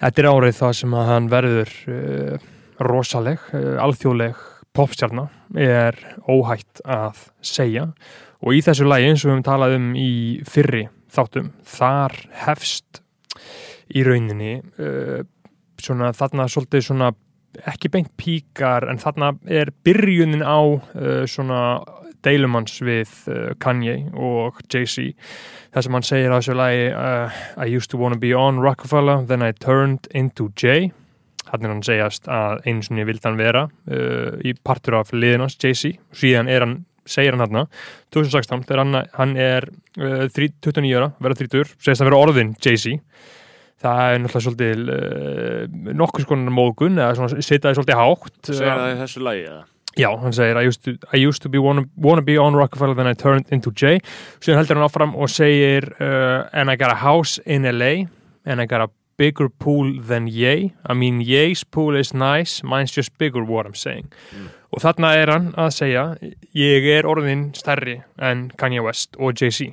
Þetta er árið það sem að hann verður uh, rosaleg, uh, alþjóðleg popstjarna er óhætt að segja. Og í þessu lagi eins og við höfum talað um í fyrri þáttum, þar hefst í rauninni uh, svona þarna svolítið svona ekki beint píkar en þarna er byrjunin á uh, svona deilumanns við uh, Kanye og Jay-Z. Það sem hann segir á þessu lagi uh, I used to wanna be on Rockefeller then I turned into Jay. Hann er hann segjast að einu sinni vildi hann vera uh, í partur af liðinans Jay-Z. Síðan er hann, segir hann hann 2016 þegar hann, hann er uh, 29 ára, verða 30 segist að vera orðin Jay-Z. Það er náttúrulega svolítið uh, nokkur skonar mógun eða svona setjaði svolítið hátt Segir það í þessu lagi eða? Já, hann segir I used to, I used to be wanna, wanna be on Rockefeller then I turned into Jay. Síðan heldur hann áfram og segir uh, and I got a house in LA and I got a bigger pool than Ye I mean Ye's pool is nice mine's just bigger what I'm saying. Mm. og þarna er hann að segja ég er orðin stærri en Kanye West og Jay-Z.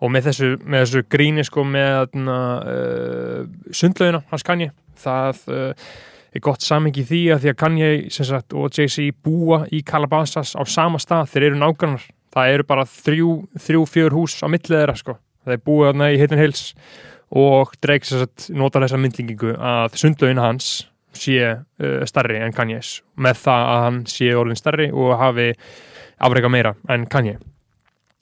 Og með þessu, með þessu gríni sko með uh, sundlaugina hans Kanye það uh, er gott samingi því að því að Kanye sagt, og Jay-Z búa í Calabasas á sama stað, þeir eru nágrannar. Það eru bara þrjú, þrjú fjör hús á millið þeirra sko, þeir búa þarna í Hidden Hills og Drake sagt notar þessa myndlingingu að sundlaugina hans sé uh, starri en Kanye's. Með það að hann sé orðin starri og hafi afreika meira en Kanye.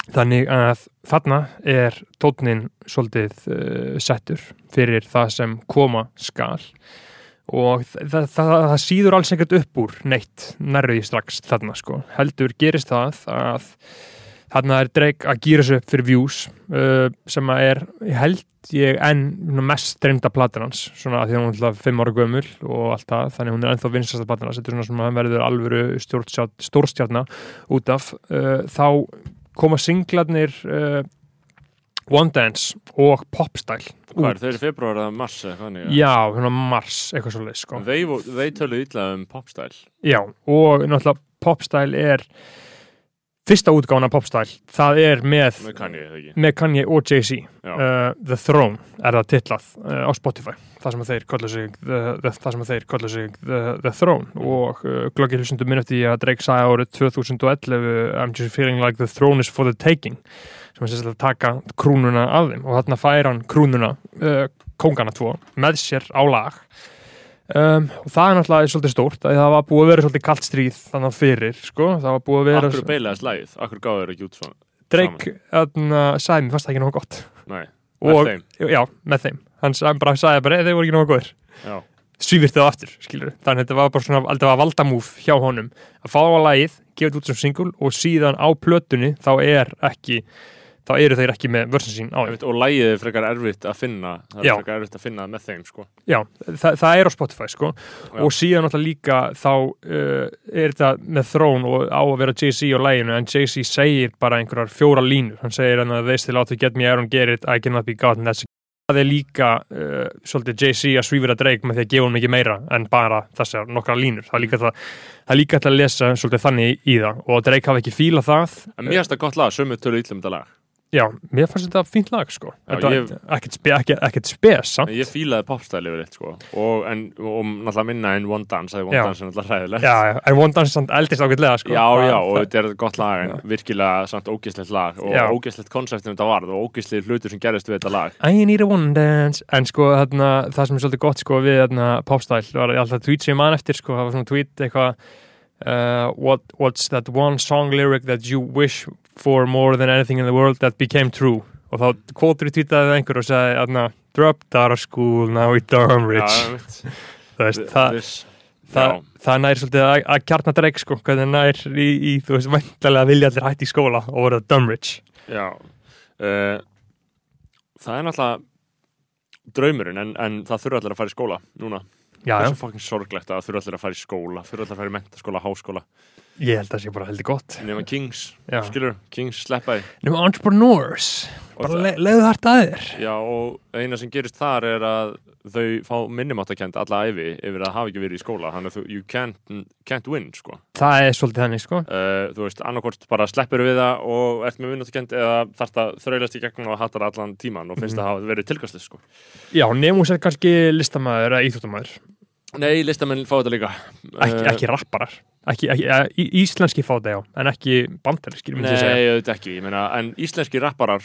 Þannig að þarna er tótnin svolítið uh, settur fyrir það sem koma skal. og það, það, það, það síður alls ekkert upp úr neitt nærriði strax þarna sko. Heldur gerist það að þarna er Drake að gýra sig upp fyrir views uh, sem að er held ég enn mest streymda platan hans. Svona því hún er alltaf fimm ára gömul og allt það, þannig hún er ennþá vinsasta platan hans. Þetta er svona sem hann verður alvöru stórstjarna út af. Uh, þá koma singlarnir uh, One Dance og Popstyle. Hvað er þeir í februar eða mars eða niður? Já, svona Mars, eitthvað svo leið sko. Þeir, þeir tölu illa um popstyle. Já, og náttúrulega Popstyle er fyrsta útgána Popstyle, það er með með Kanye, með Kanye og Jay-Z. Uh, The Throne er það titlað uh, á Spotify. Það sem þeir kollu sig the, the, það sem þeir kollu sig the, the Throne. Og uh, glöggir hlustundum minn eftir að Drake sagði árið 2011 I'm just feeling like the throne is for the taking sem að sérst að taka krúnuna af þeim. Og þarna fær hann krúnuna uh, kóngana tvo með sér á lag. Um, og það er náttúrulega svolítið stórt að það var búið að vera svolítið kalt stríð þannig fyrir sko, það var búið að vera Akkur beilaðist lagið, akkur gáður þeir ekki út svona Drake þarna, sagði mér fast það ekki nóg gott. Nei, með og, þeim? Já, með þeim. Hann bara, sagði bara, "Nei, þeir voru ekki góðir. Já, svífirti það aftur, skilur þannig að þetta var bara svona, þetta var valdamúf hjá honum. Að fá á lagið, gefa þetta út sem single og síðan á plötunni, þá er ekki þá eru þeir ekki með vörsin sín á Einmitt, og lagið er frekar erfitt að finna Það Já. er frekar erfitt að finna með þeim, sko. Já, það, það er á Spotify, sko. Já. og síðan náttúrulega líka þá uh, er þetta með þrón og á að vera Jay-Z á læginu, en Jay-Z segir bara einhverjar fjóra línur, hann segir að they still out to get me, I don't get it, I cannot be gotten that's það er líka uh, svolítið Jay-Z að svífira Drake með því að gefa hann mikið meira en bara þessar nokkra línur. Það er líka það, það er líka hægt að lesa svolítið þannig í það. Og Drake hafi ekki fílað það. En mér finnst það gott lag, sömu tölu illa um þetta lag já, mér fannst þetta fínt lag sko. Ekkert spes samt. Ég fílaði popstyle yfir eitt, sko. Og, en, og náttúrulega minna en One Dance er One Já. Dance er náttúrulega hræðilegt. Já, en One Dance samt eldist ágætlega sko. Já, já, og það- þetta er gott lag en virkilega samt ógislegt lag. Og koncept sem þetta varð og ógislegt hlutur sem gerist við þetta lag. I need a one dance. En sko þarna, það sem er svolítið gott sko við popstyle var alltaf tweet sem ég man eftir sko, það var svona tweet eitthvað uh, what, what's that one song lyric that you wish for more than anything in the world that became true? Og þá kvotur í tweetaði einhver og sagði þarna, dropped out of school now we dumb rich. einmitt. það, það, það, það nær svolítið að, kjarna dreik sko, hvernig nær í, í þú veist, væntalega vilja allir hætti í skóla og voru dumb rich. Já. Uh, Það er náttúrulega draumurinn en, en það þurfa allir að fara í skóla núna já, það er svo fucking sorglegt að þurfa allir að fara í skóla þurfa allir að fara í mentaskóla, háskóla ég held að það sé bara heldur gott. Nema Kings, Já. skilur, Kings sleppaði Nefnum entrepreneurs. Og bara það- le leiðu hægt að þér. Já, og eina sem gerist þar er að þau fá minnumáttakend alla æfi yfir að hafa ekki verið í skóla. Þannig að you can't, can't win, sko. Það er svolítið þannig sko. Uh, þú veist, annarkvort bara sleppur við það og ert með minnumáttakend eða þarft að þraulast í gegnum og hattar allan tíman og finnst Mhm. það hafa verið tilkastið, sko. Já, nefnum sér kannski listamæður eða íþjóttamæður Nei, listamenn fá þetta líka. Ekki, Eh, ekki rapparar ekki, ekki, íslenski fá það já en ekki bandarískir myndi ég. Nei, auðvitað ekki, ég meina, en íslenski rapparar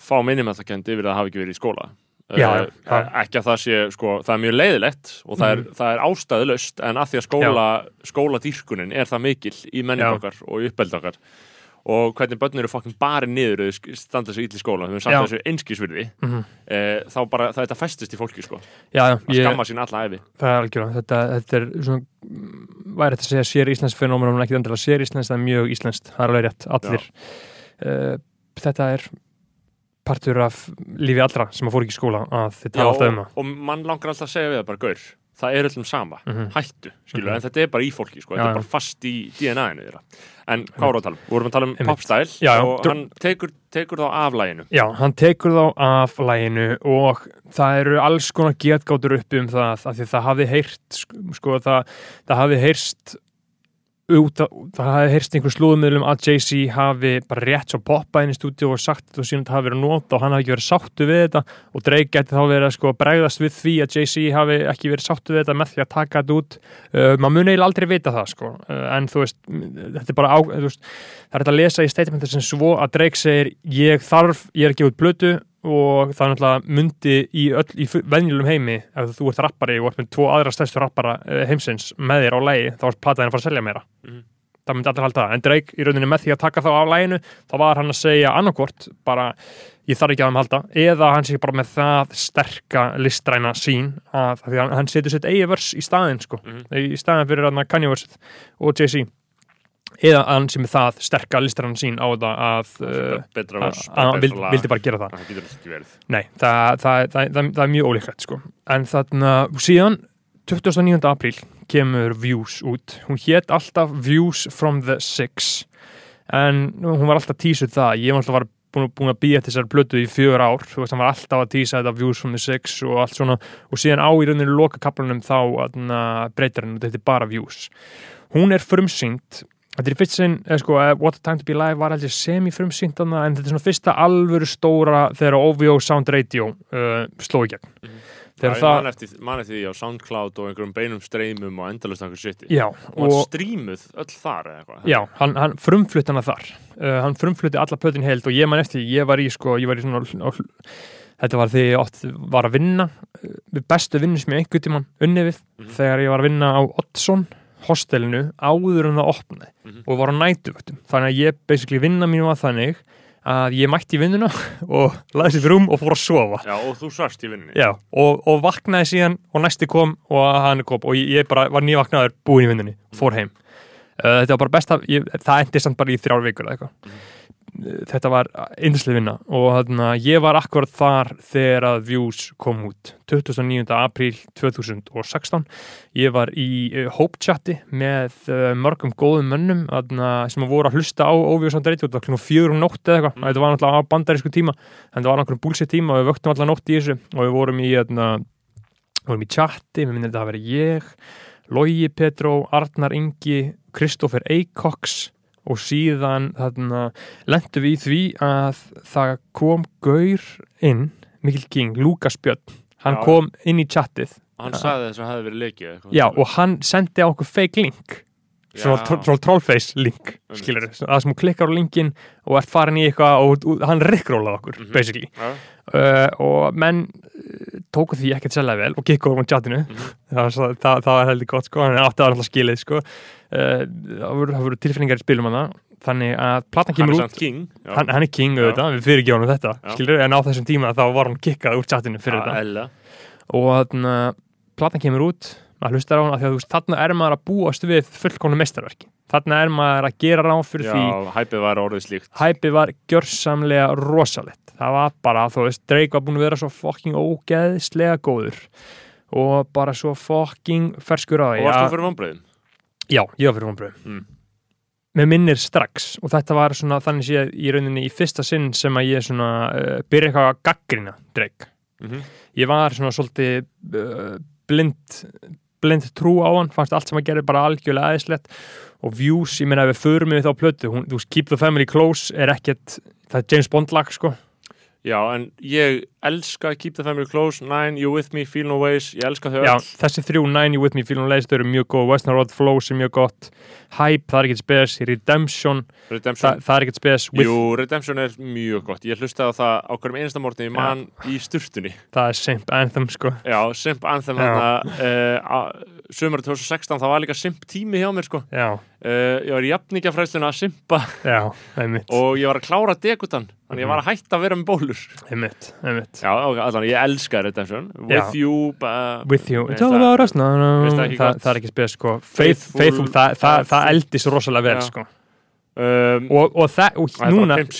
fá minnumáttakend yfir að hafa ekki verið í skóla Já, Eh, já. ekki að það sé, sko, það er mjög leiðilegt og það er, það er ástæðulöst en að því að skóla, skóladýrkunin er það mikil í menning Já. okkar og í uppeld okkar og hvernig börn eru fokkin bara niður standa þessu ill í skóla, þau Já. þessu einskísvirði Mhm. e, þá bara, það þetta festist í fólki sko, já, já, að ég, skamma sín alla æfi það er algjörlega þetta, þetta er svona mm, væri þetta að segja sér íslensk fenómen en ekki endilega sér íslensk, það er mjög íslenskt það er alveg rétt, allir. Uh, þetta er partur af lífi allra sem að fór ekki í skóla að þið tala alltaf um og, og mann langar alltaf að segja við það bara, gaur það er öllum sama, Mhm. hættu skilur, Mhm. en þetta er bara í fólki, sko, Já, þetta er bara fast í DNA-inu þeirra. En hvað vorum við að tala um? Við vorum að tala um popstyle Já, og hann tekur, tekur þá af læginu Já, hann tekur þá af læginu og það eru alls konar getgátur uppi um það af því það hafi heyrt sko það, það hafi heyrst út að, það hafi heyrst einhver slúðumöðlum að Jay-Z hafi bara rétt svo poppað inn í stúdíu og sagt þetta og síðan þetta hafi verið nota og hann hafi ekki verið sáttu við þetta og Drake geti þá verið að sko bregðast við því að Jay-Z hafi ekki verið sáttu við þetta með því að taka þetta út. Uh, maður mun eiginlega aldrei vita það sko. Uh, en þú veist, þetta er bara á, veist, það er hægt að lesa í statementir sem svo að Drake segir ég þarf, ég er ekki út blötu og það er náttúrulega myndi í, öll, í venjulegum heimi ef þú ert rappari og ert með tvo aðra stærstu rappara eh, heimsins með þér á lægi þá er plataðin að fara að selja meira. Mhm. það myndi allir halda. Það, en Drake í rauninni með því að taka þá af læginu, þá var hann að segja annarkvort, bara ég þarf ekki að þeim halda, eða hann sé bara með það sterka listræna sín að, að hann, hann setur sitt eigi vers í staðinn sko, Mhm. í staðinn fyrir hann Kanye West og Jay-Z eða hann sem er það sterka listræna sín á það að að að hann vildi, bara gera það. Nei, það, það, það, það, er mjög ólíklegt sko. en þarna síðan 29. apríl kemur Views út. Hún hétt alltaf Views from the Six. En hún var alltaf tísuð það. Ég var alltaf búin, að býja þessar blötu í fjögur ár. Þú veist, hann var alltaf að tísa þetta Views from the Six og allt svona. Og síðan á í rauninu loka kaplanum þá breytir hann og þetta er bara Views. Hún er frumsýnd Þetta er fyrst sinn, eða sko, What a Time to Be Alive var aldrei semi-frumsýnt þarna, en þetta er svona fyrsta alvöru stóra þegar OVO Sound Radio uh, sló í gegn. Mhm. Þegar það man eftir, því á Soundcloud og einhverjum beinum streymum og endalust einhver shiti já, og hann og, strímuð öll þar eða eitthvað já, hann, hann frumflutt hana þar. Uh, hann frumflutti alla plötin heild og ég man eftir, því, ég var í, sko, ég var í svona, á, þetta var þegar ég átt, var að vinna uh, við bestu vinnu sem ég einhvern tímann unni við, Mhm. þegar ég var að vinna á Oddsson hostelinu áður en það opnaði Mhm. og var á nætuvöktum þannig að ég basically vinna mín var þannig að ég mætti vinnuna og laði sér fyrir um og fór að sofa. Já, og þú svarst í vinninni Já, og, og vaknaði síðan og næsti kom og hann kom og ég, bara var nývaknaður búin í vinnunni og fór heim. Uh, þetta var bara besta, ég, það endi samt bara í þrjár vikur eða eitthvað. Uh, þetta var yndislega vinna og þarna, ég var akkurat þar þegar að Views kom út 29. apríl 2016 ég var í uh, hópchatti með uh, mörgum góðum mönnum þarna, sem voru að hlusta á Óvíus og út var klukkan fjögur um nótt eða eitthvað Mm. þetta var náttúrulega á bandarísku tíma en þetta var náttúrulega búlsitt tíma og við vöktum allar nótt í þessu og við vorum í þarna, vorum í chatti, mér minnir þetta að vera ég Logi Petró, Arnar Ingi Kristoffer Eikoks og síðan lendum við í því að það kom gaur inn, Mikil King, Lukas Björn. Hann Já. kom inn í chattið Hann sagði þess að það hefði verið leikið já, og hann sendi á okkur fake link. Svona, svona trollface link skilur það sem þú klikkar á linkin og ert farin í eitthvað og, og hann rickrólaði okkur Mhm. basically. Já, uh, og menn uh, tóku því ekkert sérlega vel og kikku um chatinu. Mhm. það, var svo- það, það var heldur gott sko. Hann átti að alltaf skilið sko það voru, það voru tilfinningar í spilum hann þannig að platan kemur út. king hann, hann er king auðvitað, við fyrir ekki honum þetta skilur, en á þessum tíma þá var hann kikkað úr chatinu fyrir Já, þetta. Ella. Og þannig að platan kemur út maður hlustar á hann að þarna er maður að búast við fullkomna mestarverki þarna er maður að gera ráð fyrir Já, því hæpið var orðið slíkt. Hæpið var gjörsamlega rosalett það var bara, þú veist, Drake var búin að vera svo fucking ógeðslega góður. Og bara svo fucking ferskur á því Og varst þú að- fyrir vonbreiðum? Já, ég var fyrir vonbröðum Mm. með minnir strax og þetta var svona þannig sé í rauninni í fyrsta sinn sem að ég svona uh, byrja eitthvað að gaggrina Drake Mhm. ég var svona svolítið uh, blind blind trú á hann, fannst allt sem að gera bara algjörlega aðeinslegt og views, ég meina ef við förum við þá plötu, hún, þú veist, Keep the Family Close er ekkert, það er James Bond lag sko, Já, en ég elska Keep the Family Close, Nine, You With Me, Feel No Ways Ég elska þau já, öll. þessi þrjú Nine You With Me Feeling Lazy, þau eru mjög góð, Western Road Flows er mjög gott, Hype, það er ekkert spes. Redemption, Redemption. það, það er ekkert spes. With, Jú, Redemption er mjög gott. Ég hlustaði á það á hverjum einasta morgni Ég man í sturtunni. Það er Simp Anthem sko. Já, Simp Anthem Já. þarna Sumar 2016 þá var líka Simp tími hjá mér sko. Já, uh, Ég var í jafningafræðsluna að Simpa. Já, og ég var að klára degutan Þannig ég var að hætta að vera með bólur. Einmitt, einmitt. Já, allan, ég elska Redemption Já. With You uh, With you, all það- það það, það er ekki spes sko. Faith, Faithful, faithful, það, eldist rosalega vel Já. sko um, og, og það, og núna og-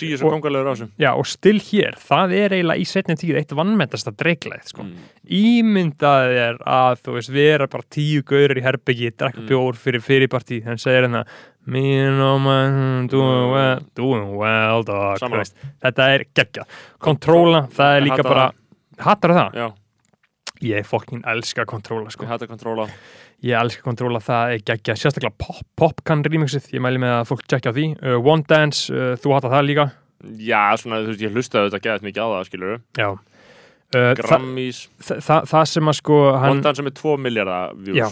já, og still hér, það er eiginlega í setni tíð eitt vannmendasta dreiklæð sko. Mm. ímyndað er að þú veist, við erum bara tíu gaurir í herbyggi, drekka Mm. bjór fyrir fyrirpartí, hann segir hérna me and my doing well doing well, dog þetta er geggja, kontróla það er líka bara, hattar það? Já, ég fokkin elska kontróla sko. Ég hætti að kontróla Ég elska kontróla, það er geggja sérstaklega pop, popcan remixið, ég mæli með að fólk tjekkja á því, uh, One Dance, uh, þú hattar það líka? Já, svona, þú veist, ég hlustaði þetta geðast mikið á það, skilur Já. Uh, Grammys, þa þa Það sem að sko hann, Hondan sem er 2 miljardar views. Já,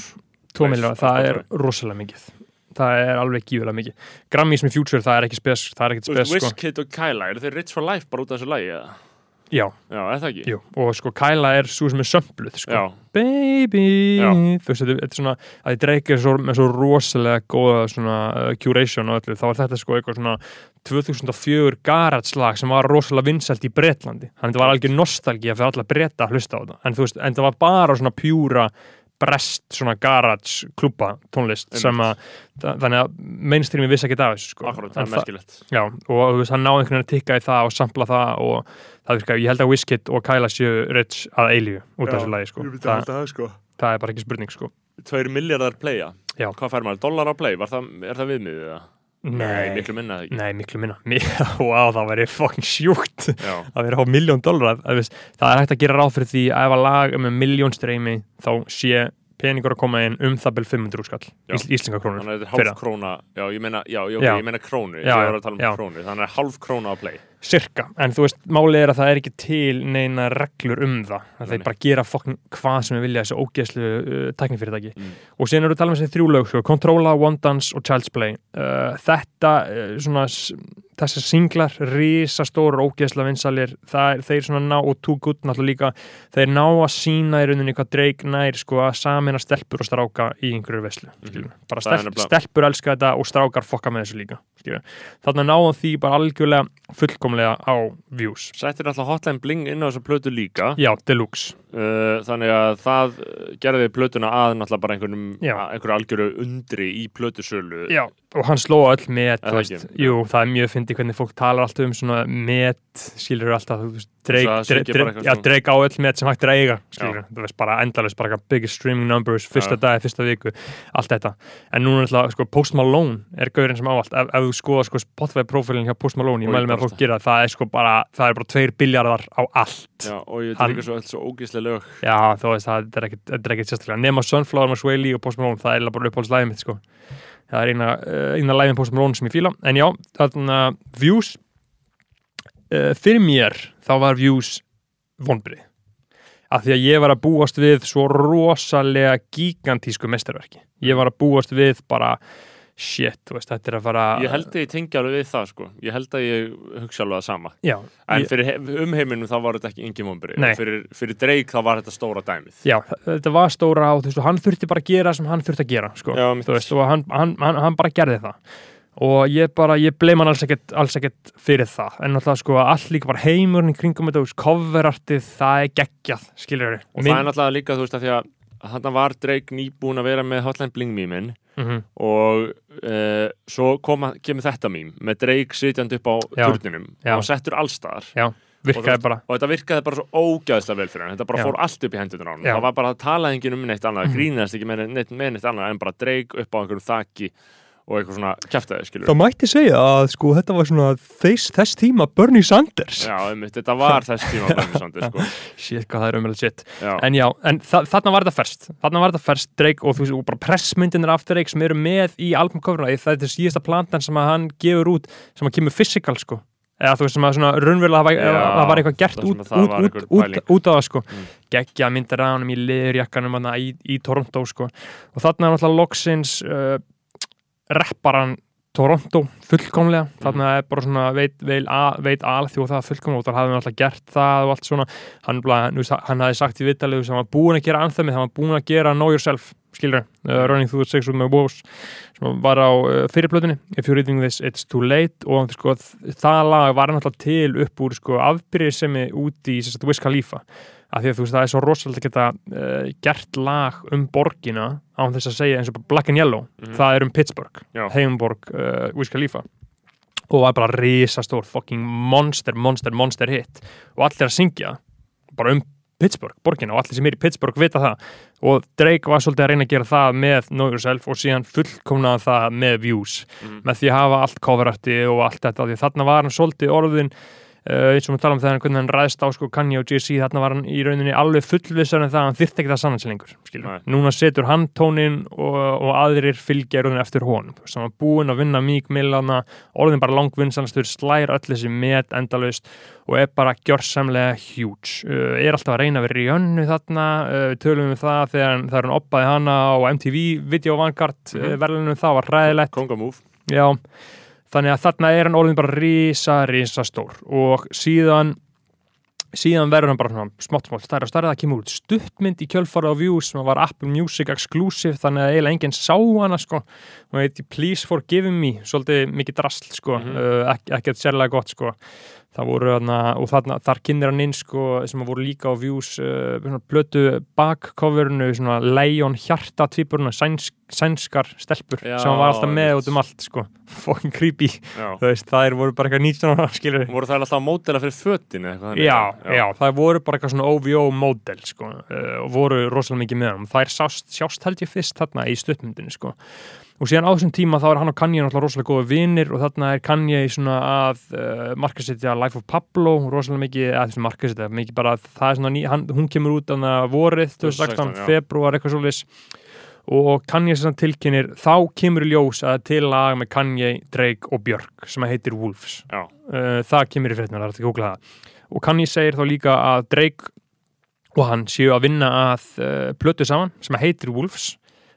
2 Nice, miljónar, það er rosalega mikið. Það er alveg gífulega mikið. Grammys með Future, það er ekki spes, það er veist, spes sko. Wizkid og Kyla, eru þeir rich for life bara út af þessu lagi, eða? Já, Já, það ekki? jú, og sko Kyla er svo sem er sömpluð sko. Baby Já. Þú veist, þetta er svona að ég dreikir svo, með svo rosalega góða svona uh, curation og öllu, þá var þetta sko eitthvað svona 2004 garage lag sem var rosalega vinsælt í Bretlandi þannig þetta var algjör nostalgía fyrir alla breta að hlusta á þetta en þú veist, en það var bara svona pjúra brest svona garage klúpa tónlist Einmitt. sem að þa- þannig að mainstreami vissi ekki þessu sko. akkurat, það er merkilegt Já, og veist, hann náði einhvern veginn að tikka í það og sampla það og það virka, ég held að Wizkid og Kyla séu rich að eilíu út af þessu lagi, sko. Þa, það, sko það er bara ekki spurning, sko. 2 miljardar playa Já. Hvað fær maður? Dollar á play? Var það, er það viðmiðið það? Nei, miklu minna ekki Nei, miklu minna. Vá, það væri fucking sjúkt að vera á miljón dólar. Það er hægt að gera ráð fyrir því að ef að lag um miljón streymi þá sé peningur að koma inn um það byrð 500 skall, Já. ís, íslenska krónur. þannig að þetta er hálf króna Já, ég meina, já, já, Já. ég meina krónu Ég var að tala um krónu Þannig að hálf króna á play Cirka, en þú veist, málið er að það er ekki til neina reglur um það að Nei, þeir nei. bara gera fokkin hvað sem við vilja þessu ógeðslu uh, tæknifyrirtæki Mm. og síðan eru við að tala um þessi þrjú lög sko, Controlla, One Dance og Child's Play uh, þetta, uh, svona þessar singlar, risastóru ógeðsla vinsalir, það er, þeir svona ná og Too Good náttúrulega líka þeir ná að sína í rauninni hvað Drake nær sko að samina stelpur og stráka í einhverju veslu, skilur bara. Það er nefnilega- stelpur elska þetta og strákar fokka með þessu líka, skilur þarna náðum því bara algjörlega fullkomlega á views. Settir alltaf hotline bling inn á þessu plötu líka. Já, deluxe. Uh, Þannig að það uh, gerði plötuna að náttúrulega bara einhverjum einhverju algjöru undri í plötusölu já, og hann sló öll met það veist, jú, það er mjög fyndið hvernig fólk talar alltaf um svona met skilur alltaf, Drake á öll met sem hægt er að eiga skilur, þú veist, bara endalist, bara biggest streaming numbers fyrsta Já. dag, fyrsta viku, allt þetta. En núna er alltaf, sko, Post Malone er gaurinn sem ávallt, ef, ef þú skoða sko Spotify profilin hjá Post Malone, ég mæli með að fólk gera það, er sko bara, það er bara tveir biljardar á allt. Já, og ég líka svo, öll svo ógíslega lög. Já, þú veist, það er ekkert, er sérstaklega. Nema Sunflower Lee og Post Malone það er bara uppáhaldslæðið mitt, sko það er eina, uh, eina læðin Post Malone sem ég fíla. En já, þarna views uh, fyrir mér þá var views vonbrið af því að ég var að búast við svo rosalega gigantísku mestarverki ég var að búast við bara shit, þú veist, þetta er að fara Ég held að ég tengi alveg við það sko. Ég held að ég hugsa alveg það sama. Já, En ég, fyrir he- umheiminum þá var þetta ekki yngi Nei. fyrir, fyrir Drake þá var þetta stóra dæmið. Já, þetta var stóra á þú veist, og hann þurfti bara að gera sem hann þurfti að gera sko. Já, þú veist, og hann, hann, hann, hann bara gerði það. Og ég bara, ég bleim hann alls ekkert, alls ekkert fyrir það, en náttúrulega sko allt líka bara heimurinn kringum þetta, þú veist, coverartið það er geggjað, skilur Og það er náttúrulega líka, þú veist, að því að Þannig var Drake nýbúin að vera með Hotline Bling mýmin mm og uh, svo koma, kemur þetta mým með Drake sitjandi upp á turninum og settur virkaði Og bara. og þetta virkaði bara svo ógæðslega vel fyrir hann. Þetta bara Já. fór allt upp í hendunar á hann það var bara að tala enginn um neitt annað, Mhm. grínast ekki með neitt, með neitt annað en bara Drake upp á einhverju þaki og eitthvað svona kæftæði, skilur Það mætti segja að sko þetta var svona þess, þess tíma Bernie Sanders. Já, einmitt, þetta var þess tíma Bernie Sanders, sko. Shit, hvað það er umræðið shit. Já, En já, en þa þarna var þetta ferst Þarna var þetta ferst Drake og þú veist og bara pressmyndinir af Drake sem eru með í albumcoverna það er síðasta plantan sem að hann gefur út sem að kemur physical sko. Eða þú veist sem að svona raunverulega það var eitthvað gert út, út, var út, út, á það sko. Mm. geggja myndir af hann í leðurjakkanum hana, í, í Toronto sko. Og þarna er náttúrulega loksins uh, repparan Toronto fullkomlega, Mhm. þarna er bara svona veit, veil, a, veit alþjóð það fullkomlega og það hafði hann alltaf gert það og allt svona hann, veist, hann hafði sagt í vitalegu sem hann var búin að gera anþemið, hann var búin að gera Know Yourself, skilur, uh, Running Through the Six with My Woes sem var á uh, fyrirblöðinni If You're Reading This It's Too Late og sko, það lag var náttúrulega til upp úr sko, afbyrðisemi út í sagt, Wiz Khalifa af því að þú veist það er svo rosalega geta uh, gert lag um borgina án þess að segja eins og Black and Yellow Mhm. það er um Pittsburgh, Já. heimborg uh, Wiz Khalifa og var bara risastór fucking monster, monster, monster hit og allir að syngja bara um Pittsburgh, borgina og allir sem er í Pittsburgh vita það og Drake var svolítið að reyna að gera það með Know Yourself og síðan fullkomnaði það með Views Mhm. með því að hafa allt coverarti og allt þetta því þarna var hann svolítið orðin eins og við tala um hann, hvernig hann ræðist á sko Kanye og Jay-Z, þarna var hann í rauninni alveg fullvissar en það að hann þyrfti ekki það sannan lengur skilur. Nei. núna setur hann tónin og, og aðrir fylgja í rauninni eftir honum sem var búinn að vinna Meek Millana orðin bara langvinnsanstur, slær öll þessi met endalaust og er bara gjörsamlega huge, uh, er alltaf að reyna að vera í önnu þarna, uh, við tölum við það þegar hann, þegar hann oppaði hana á MTV Video Vanguard, mm. -hmm. verðlunum það var ræðilegt Konga move Já, þannig að þarna er hann orðin bara risa, risa stór. Og síðan síðan verður hann bara smátt, smátt, stærra og stærra. Það kemur út stuttmynd í kjölfara á Views sem var Apple Music exclusive þannig að eiginlega enginn sá hana sko. Og heiti Please Forgive Me svolítið mikið drasl sko. Mhm. uh, ekki, ekki sérlega gott sko það voru þarna og þarna, þar kynir hann inn sko sem voru líka á Views uh, blötu bakcoverinu svona Leon Hjarta tvíburuna sænsk, sænskar stelpur Já, sem hann var alltaf með út um allt sko. Fucking creepy. Já. veist, það er voru bara eitthvað 19 ára skilur Voru það alltaf að mótela fyrir fötin eða eitthvað þannig? Já, já, það voru bara eitthvað svona OVO módel sko, uh, og voru rosalega mikið með hann þær sást, sjást held ég fyrst þarna í stuttmyndinu sko og síðan á þessum tíma þá er hann og Kanye náttúrulega rosalega góða vinir og þarna er Kanye svona að uh, markasetja Life of Pablo rosalega mikið, eða þessum markasetja mikið bara að það er svona ný, hann, hún kemur út þannig að vorið 2016, 2016, já. februar eitthvað svolítið og Kanye sem tilkynir þá kemur í ljós að til lag með Kanye, Drake og Björk sem að heitir Wolves. Uh, það kemur í fréttina, það er að googla það? Og Kanye segir þá líka að Drake og hann séu að vinna að uh, plötu saman sem að heitir Wolves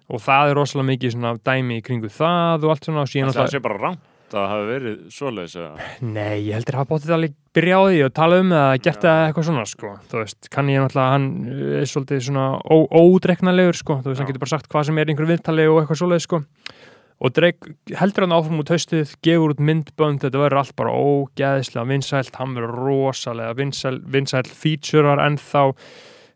og það er rosalega mikið svona dæmi í kringu það og allt svona Það alltaf sé bara rangt að hafi verið svoleiðis eða Nei, ég heldur að hafa bóttið alveg byrja á því og tala um eða gert það eitthvað svona sko. þú veist, kann ég náttúrulega hann uh, er svolítið svona ó- ódreiknanlegur sko. þú veist, hann Já. getur bara sagt hvað sem er einhverju viðtali og eitthvað svoleið sko. og Drake heldur hann áfram út haustið gefur út myndbönd, þetta verður allt bara ógeðslega vinsælt, hann verður rosalega vinsæl, vinsæl featurear ennþá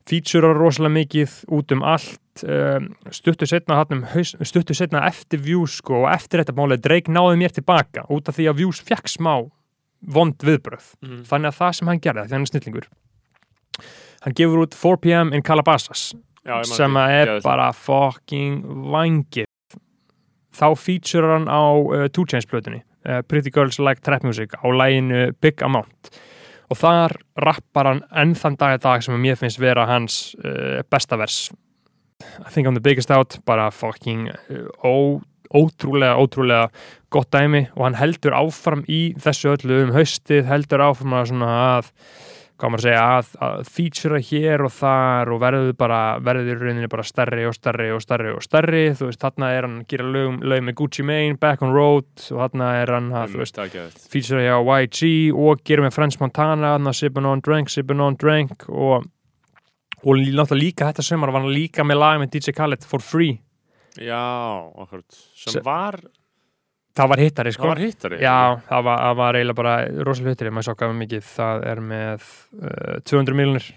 featurear rosalega mikið út um allt. Um, stuttu setna, um, stuttu setna eftir views sko, og eftir þetta málið Drake náði mér tilbaka út af því að views fekk smá vond viðbröð mm. þannig að það sem hann gerði, því hann er snillingur hann gefur út 4pm in Calabasas Já, sem að er bara fucking vangið þá featurear hann á uh, Two Chainz plötunni uh, Pretty Girls Like Trap Music á læginu Big Amount og þar rappar hann enn þann dag að dag sem mér finnst vera hans uh, besta vers. I think I'm the biggest out bara fucking uh, ó, ótrúlega, ótrúlega gott dæmi. Og hann heldur áfram í þessu öllu um haustið heldur áfram að svona að hvað maður að segja, að, að featura hér og þar og verður bara verður í rauninni bara stærri og stærri og stærri og stærri, þú veist, þarna er hann að gera lög, með Gucci Mane, Back on Road og þarna er hann að, þú veist, geðveikt. featura hjá YG og gera með French Montana, þarna Sippin' on Drank, Sippin' on Drank og og náttúrulega líka þetta sömur var hann líka með lag með DJ Khaled for free. Já, akkurat sem Se- var, það var hittari sko. Það var hittari Já, það var, það var eiginlega bara rosalega hittari, maður gafum mikið. Það er með uh, 200 miljonir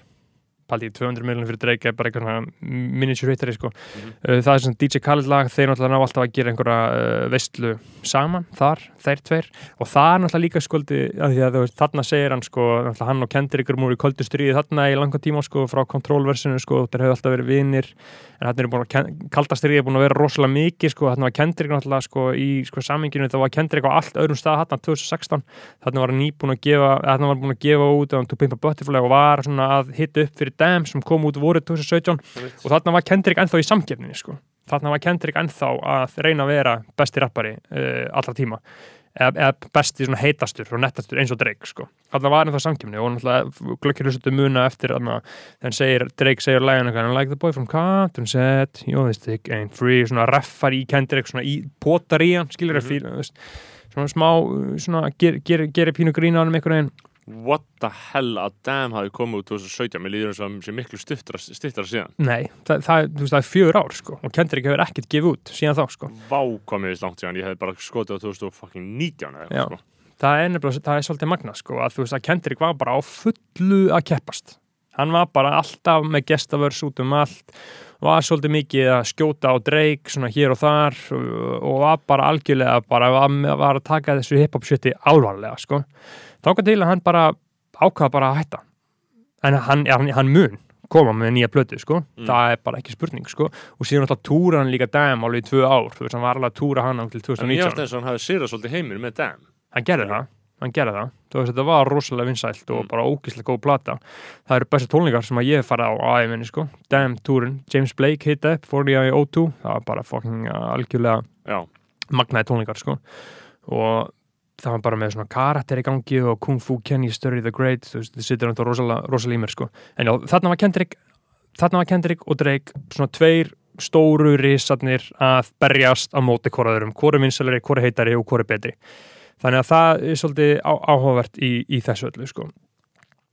paldi 200 miljonir fyrir Drake er bara eitthvað miniature hittari sko. Mhm. uh, það er svona DJ Khaled lag þeir náttúrulega ná alltaf að gera einhverja uh, veistlu saman þar, þeir tveir og það er náttúrulega líka skuldi þarna segir hann sko, hann og Kendrick eru múið í köldu stríði þarna í langa tíma sko, frá kontrollversinu sko, þeir hefur alltaf verið vinir en þarna er búin að, kalda stríði er búin að vera rosalega mikið sko, þarna var Kendrick náttúrulega sko í sko saminginu, það var Kendrick á allt öðrum stað þarna 2016, þarna var hann nýbúin að gefa, um fyrir Damn sem kom út voruð 2017 og þarna var Kendrick ennþá í samkeppninni sko. þarna var Kendrick ennþá að reyna að vera besti rappari uh, allra tíma eða, eða besti svona heitastur og nettastur eins og Drake sko. þarna var ennþá samkeppni og glöggir þessu muna eftir þegar segir, Drake segir læginu I like the boy from Compton said you this dick ain't free svona reffar í Kendrick svona í potar í hann skilur mm Mhm. -hmm. svona smá svona ger, ger, gerir pínu grína á hann einhvern veginn What the hell að Damn hafi komið út 2017 Mér líður það sé miklu stuttra, stuttra síðan. Nei, það, það, veist, það er fjögur ár sko og Kendrick hefur ekkert gefið út síðan þá sko. Vá komið þess langt síðan. Ég hef bara skotið á 2019 eða eitthvað, sko. það er nefnilega, það er svolítið magna sko að þú veist að Kendrick var bara á fullu að keppast hann var bara alltaf með gestavörs út um allt var svolítið mikið að skjóta á Drake svona hér og þar og var bara algjörlega bara var, að taka þessu hip-hop shiti alvarlega sko. Þáka til að hann bara ákvaða bara að hætta. En hann, hann, hann mun koma með nýja plötu sko, Mm. það er bara ekki spurning sko. Og síðan alltaf túra hann líka Damn alveg í tvö ár, þú veist hann var alveg að túra hann á til En ég 2019 veist eins og hann hafi sýrað svolítið heiminn með Damn. Hann gerði það hann gerði það, þú veist þetta var rosalega vinsælt og Mm. bara ógislega góð plata. Það eru bestu tónlingar sem að ég farið á æfinni sko, Damn túrin, James Blake hitta upp, fór ég í O2 það var bara fucking uh, algjörlega Já, magnaði tónlingar sko. Og það var bara með svona karakter í gangi og Kung Fu Kenny Sturry the Great þú veist, þið sittur náttúrulega rosalega, rosalega í mér sko. En já, þarna var Kendrick þarna var Kendrick og Drake svona tveir stóru risarnir að berjast á móti hvoraðurum, hvori vinsalari, hvori heitari og hvori betri þannig að það er svolítið áhugavert í, í þessu öllu sko.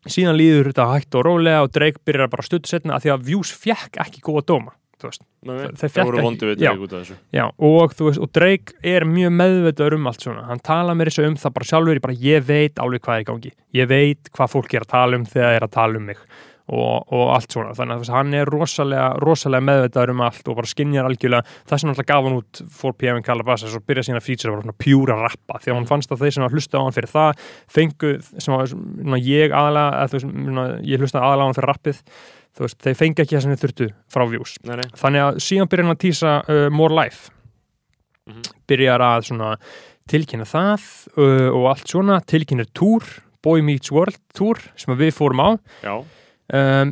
Síðan líður þetta hægt og rólega og Drake byrjar bara að stuttu setna að því að Views fekk ekki góða dóma Nei, það voru vondu við. Drake út af þessu. Já, og veist, og Drake er mjög meðvitaður um allt svona, hann tala mér þessu um það bara sjálfur, ég bara, ég veit alveg hvað er í gangi. Ég veit hvað fólk er að tala um þegar það er að tala um mig og, og allt svona, þannig að hann er rosalega rosalega meðvitaður um allt og bara skinjar algjörlega, það sem alltaf gaf hann út 4PM in Calabasas og byrja sína feature var svona pjúra rappa, því að hann fannst að þeir sem var hlusta á hann fyrir það, fengu sem var svona, ég aðalega, eða, þú veist, svona, ég hlusta aðalega á hann fyrir rappið þú veist, þeir fengi ekki það sem þeir þurftu frá views. Nei, nei, þannig að síðan byrjar hann að tísa uh, More Life. Mhm. byrjar að svona tilkynna það uh, og allt svona. Tilkynna túr, Boy Meets World túr sem að við fórum á. Já, um,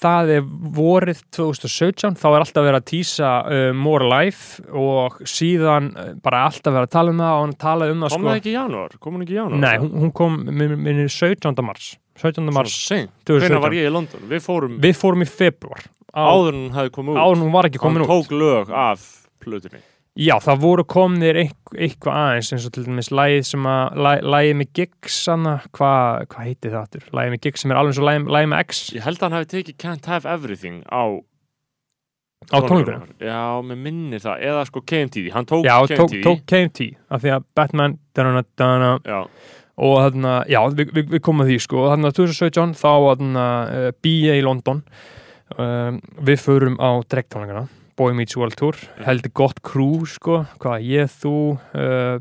það er vorið 2017, þá er alltaf verið að tísa uh, More Life og síðan uh, bara alltaf verið að tala um það og hann talaði um það kom sko. það ekki í janúar? Kom hún ekki í janúar Nei, hún, hún kom minni 17. mars. 17. mars Seint, 2017. hvernig var ég í London? Við fórum Við fórum í februar áður hún hefði komið út. áður hún var ekki Hann út. tók lög af plötunni Já, það voru komnir eitth- eitthvað aðeins eins og til dæmis lægið sem að læ- lægið með hana, hvað hva heitir það aftur? Lægið með Giggs sem er alveg eins og lægið, með X. Ég held að hann hefði tekið Can't Have Everything á á tónleikunum. Já, með minni það, eða sko KMT Hann tók Já, tók, KMT tók KMT af því að Batman dana, dana, Já, og þarna, já, við, við, við komum að því sko, og þarna 2017 þá þarna uh, BA í London um, við förum á dregtónleikana Boy Meets World Tour, heldur gott crew sko, hvað ég, þú uh,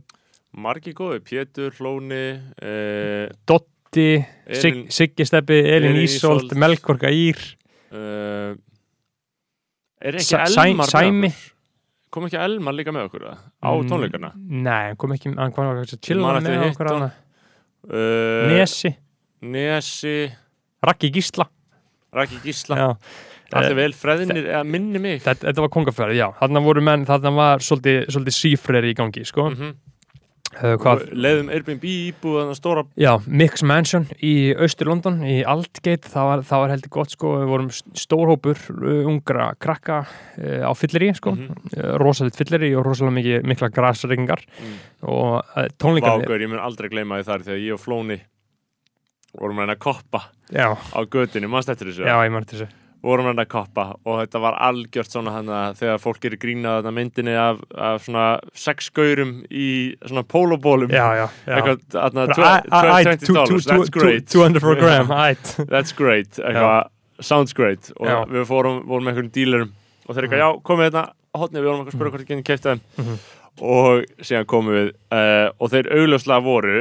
margi góði Pétur, Flóni uh, Dotti Sig, Elín- Siggi Steppi, Elin Elín Ísolt. Melkorka Ír uh, Er ekki Elmar Sæmi. Kom ekki Elmar líka með okkur eða? á Mm, tónleikana? Nei, kom ekki, hann kom ekki að chilla með að okkur hana Uh, Nesi, Nesi. Raggi Gísla. Raki Gísla. Já. Allir Eh, vel, freðinir, eða minni mig. Þetta, þetta var kongafærið, já, þarna voru menn þarna var svolítið, svolítið sífreri í gangi sko. mm -hmm. uh, hvað, Leðum Airbnb íbúðan stóra já, Mix Mansion í Austur London, í Aldgate. Það var, það var heldur gott, sko, við vorum stórhópur uh, ungra krakka uh, á fylleri, sko, mm Mhm. rosalit fylleri og rosalega mikla grasringar mm. og uh, tónleikarnir Vágur, ég mun aldrei gleyma þar þegar ég og Flóni vorum að reyna að koppa já, á götunni, mannst eftir þessu? Já, ég mætti þessu vorum að reyna að koppa og þetta var algjört svona hann að þegar fólk er grínað þarna myndinni af, af svona sex gaurum í svona pólobólum. Eitthvað, two- 20 two- dollars, that's great. 200 for a gram, ætt that's great. Eitthvað, sounds great. Og Já. við fórum, vorum með einhverjum dílerum. Og þeir eitthvað, já, komið hérna hotni, við vorum eitthvað að spura hvort þið þeim. Mhm. Og síðan komum við uh, og þeir augljóslega voru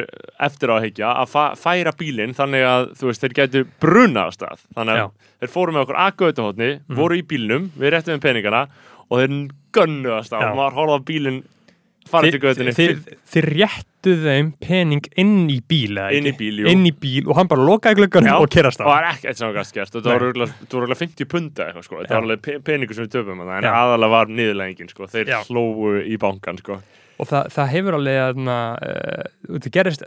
eftir á að færa bílinn þannig að veist, þeir getur brunað á stað þannig að Já. þeir fóru með okkur aðgöðuhotni, Mhm. voru í bílnum við réttum við peningana og þeir gönnu að stað og maður horfði á bílinn þið, þið réttu þeim pening inn í bíl Inn í bíl, inn í bíl og hann bara lokaði glögganum Já, og kerast og á það er ekkert sem var og Nei. var örugglega- þetta var örugglega 50 punda eitthvað sko. Já. var alveg pe peningur sem við töfum en Já. aðalega var niðurleggingin sko. Þeir Já. hlóu í bankan sko. Og það, það hefur alveg að uh, það gerist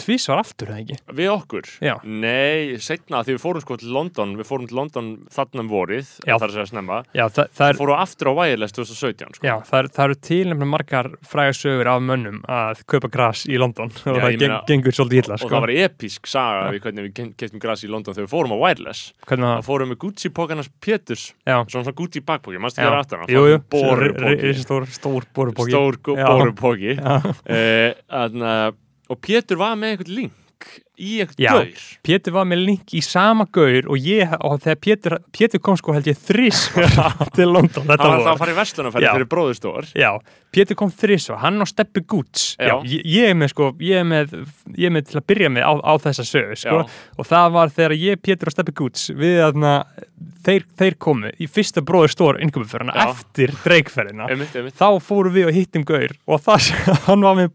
tvísvar aftur eða ekki? Við okkur, Já. nei, setna því við fórum sko til London, við fórum til London þarna um vorið, það er að segja snemma. Já, það, það, er, fórum aftur á Wireless 2017 sko. Já, það, það eru til nefnilega margar frægar sögur af mönnum að kaupa gras í London. Og Já, það ég geng, meina- gengur svolítið illa og sko. það var episk saga við hvernig við keftum gras í London þegar við fórum á Wireless. Hvernig það það? fórum við Gucci pókarnas Péturs já, svona svona Gucci bakpóki, mannstu Já. þér aftan hann? jú, og Pétur var með einhvern link í Já. gaur. Pétur var með link í sama gaur og ég, og þegar Pétur, Pétur kom sko held ég þrís til London hann þetta var það að fara í verslunarferði Já. fyrir bróðustór Já, Pétur kom þrís hann á Steppi. Já, ég, ég er með sko, ég er með ég er með til að byrja með á, á þessa sögu sko, og það var þegar ég, Pétur og Steppi Goods við aðna, þeir, þeir komu í fyrsta bróðustór innkomuföruna Já. eftir dreikferðina. Þá fórum við og hittum gaur og það, hann var með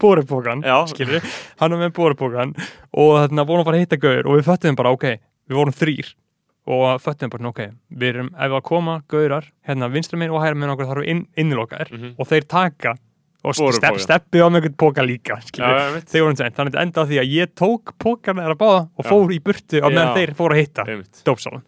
skilur, hann var með bórupókan og þarna vorum að fara að hitta gaur og við föttum bara, ok, við vorum þrýr og föttum bara, ok, við erum ef að koma gaurar, hérna vinstra minn og hæra minn okkur þarf inn, innilokaðir Mhm. og þeir taka og stepp, steppi á með einhvern póka líka sent þannig að þetta enda því að ég tók pókan þeirra báða og fór í burtu á meðan þeir fóru að hitta dópsálan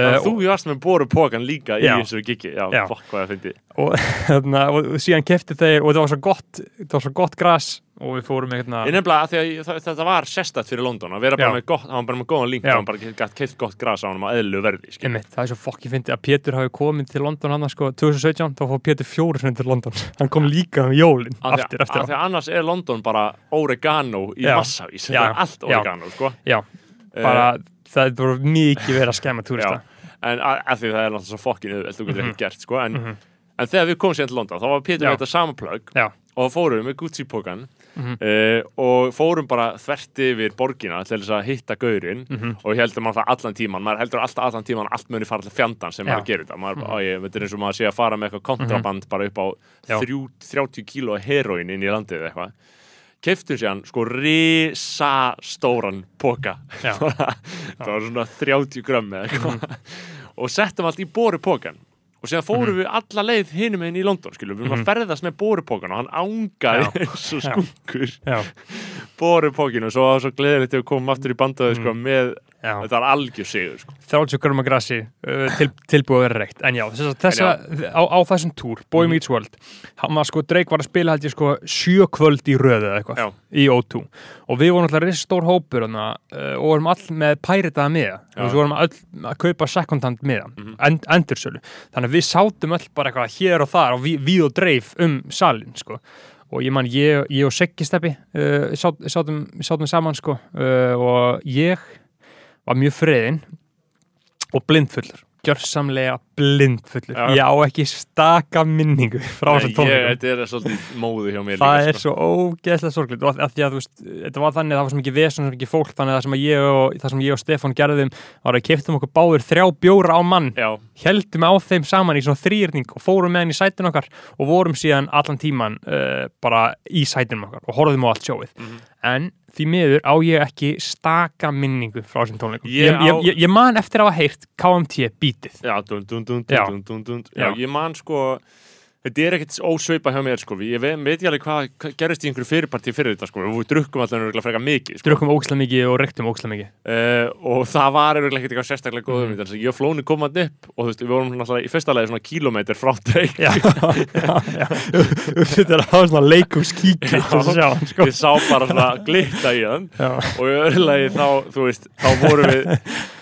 uh, þú varst með borupókan líka í Já. þessu gigi Já, Já. fokk hvað það fyndi og, hérna, og síðan kefti þeir og þetta var svo gott, var svo gott gras og við fórum hérna Ég nefnilega að að ég- það- þetta var sérstætt fyrir London að vera bara með gott, hann var bara með góðan link Já. hann bara keift gott gras á hann á eðlu verði. Einmitt, það er svo fokki fyndi að Pétur hafi komið til London hann sko 2017, þá fór Pétur fjóru til London hann kom líka um jólin Af því aftur, að- annars er London bara oregano í massavís þetta er allt oregano sko. Bara það er bara mikið verið að skemma túrista en að, að því það er náttúrulega svo fokkin auðvelt þú getur Mhm. ekki gert sko. en, Mhm. en þegar við komum síðan til London þá var Pétur með þetta sama plögg Já. og fórum með Gucci-pókan Mhm. uh, og fórum bara þvert yfir borgina til þess að hitta gaurinn Mhm. og ég heldur maður það allan tíman maður heldur alltaf allan tíman allt muni fara til fjandan sem. Mhm. maður gerir þetta maður, mm ég, þetta er eins og maður sé að fara með eitthvað kontraband bara upp á Já. þrjú, 30 kíló heroin inn í landið eitthvað keftum sér sko risa stóran póka það var svona 30 grömm eða eitthvað. Mhm. og settum allt í boru pókan og síðan fórum við alla leið hinum einn í London skilur, við erum að ferðast með borupókan og hann ángaði Mhm. Eins og skunkur. Borupókinu og svo var svo gleðilegt þegar við komum aftur í bandaði sko, með, já, þetta var algjör sigur sko. 30 gröma grassi uh, til, tilbúið að vera reykt. En já, þess, þessa, á, á þessum túr Boy Mhm. Meets World hann var sko, Drake var að spila held ég sko sjö kvöld í röðu eða eitthvað í O2 og við vorum alltaf risið stór hópur hana, uh, og vorum all með pæritaða miða og við vorum öll að kaupa second-hand miða Mhm. end, endursölu, þannig að við sátum öll bara eitthvað hér og þar og við, við og dreif um salin sko. Og ég man, ég, ég og Siggi Steppi uh, sát, sátum, sátum saman sko uh, og ég var mjög friðinn og blindfullur gjörsamlega blindfullur Já. ég á ekki staka minningu frá þessum tónleikum. þetta er svolítið móðu hjá mér það líka, er svo ógeðslega sorglega og að því að þú veist, þetta var þannig að það var svo mikið vesen, svo mikið fólk, þannig að það sem ég og, það sem ég og Stefán gerðum var að keftum okkur báður þrjá bjóra á mann. Já, heldum á þeim saman í svona þrýrning og fórum með hann í sætun okkar og vorum síðan allan tíman uh, bara í sætunum okkar og horfðum á allt sjóið. Mhm. en því miður á ég ekki staka minningu frá þessum tónleikum. Ég ég, ég, á- ég, ég man eftir að hafa heyrt KMT bítið já, dun, dun, dun, Já. dun, dun, dun, dun. já, Já. ég man sko Þetta er ekkert ósveipa hjá mér sko Ég veit, veit ekki alveg hvað hva gerist í einhverju fyrirparti fyrir þetta sko Við drukkum alltaf nörgulega frekar mikið sko. drukkum ókslega mikið og reyktum ókslega mikið Uh, og það var eiginlega ekkert eitthvað sérstaklega góð Mhm. hugmynd mm. ég og Flóni hann upp og þú veist, við vorum náttúrulega í fyrsta lagi svona kílómetr frá Drake já, já, já þetta er að hafa svona að sjá hann, sko. ég sá bara svona glitta í hann já, og í öðru lagi þá, þú veist, þá vorum við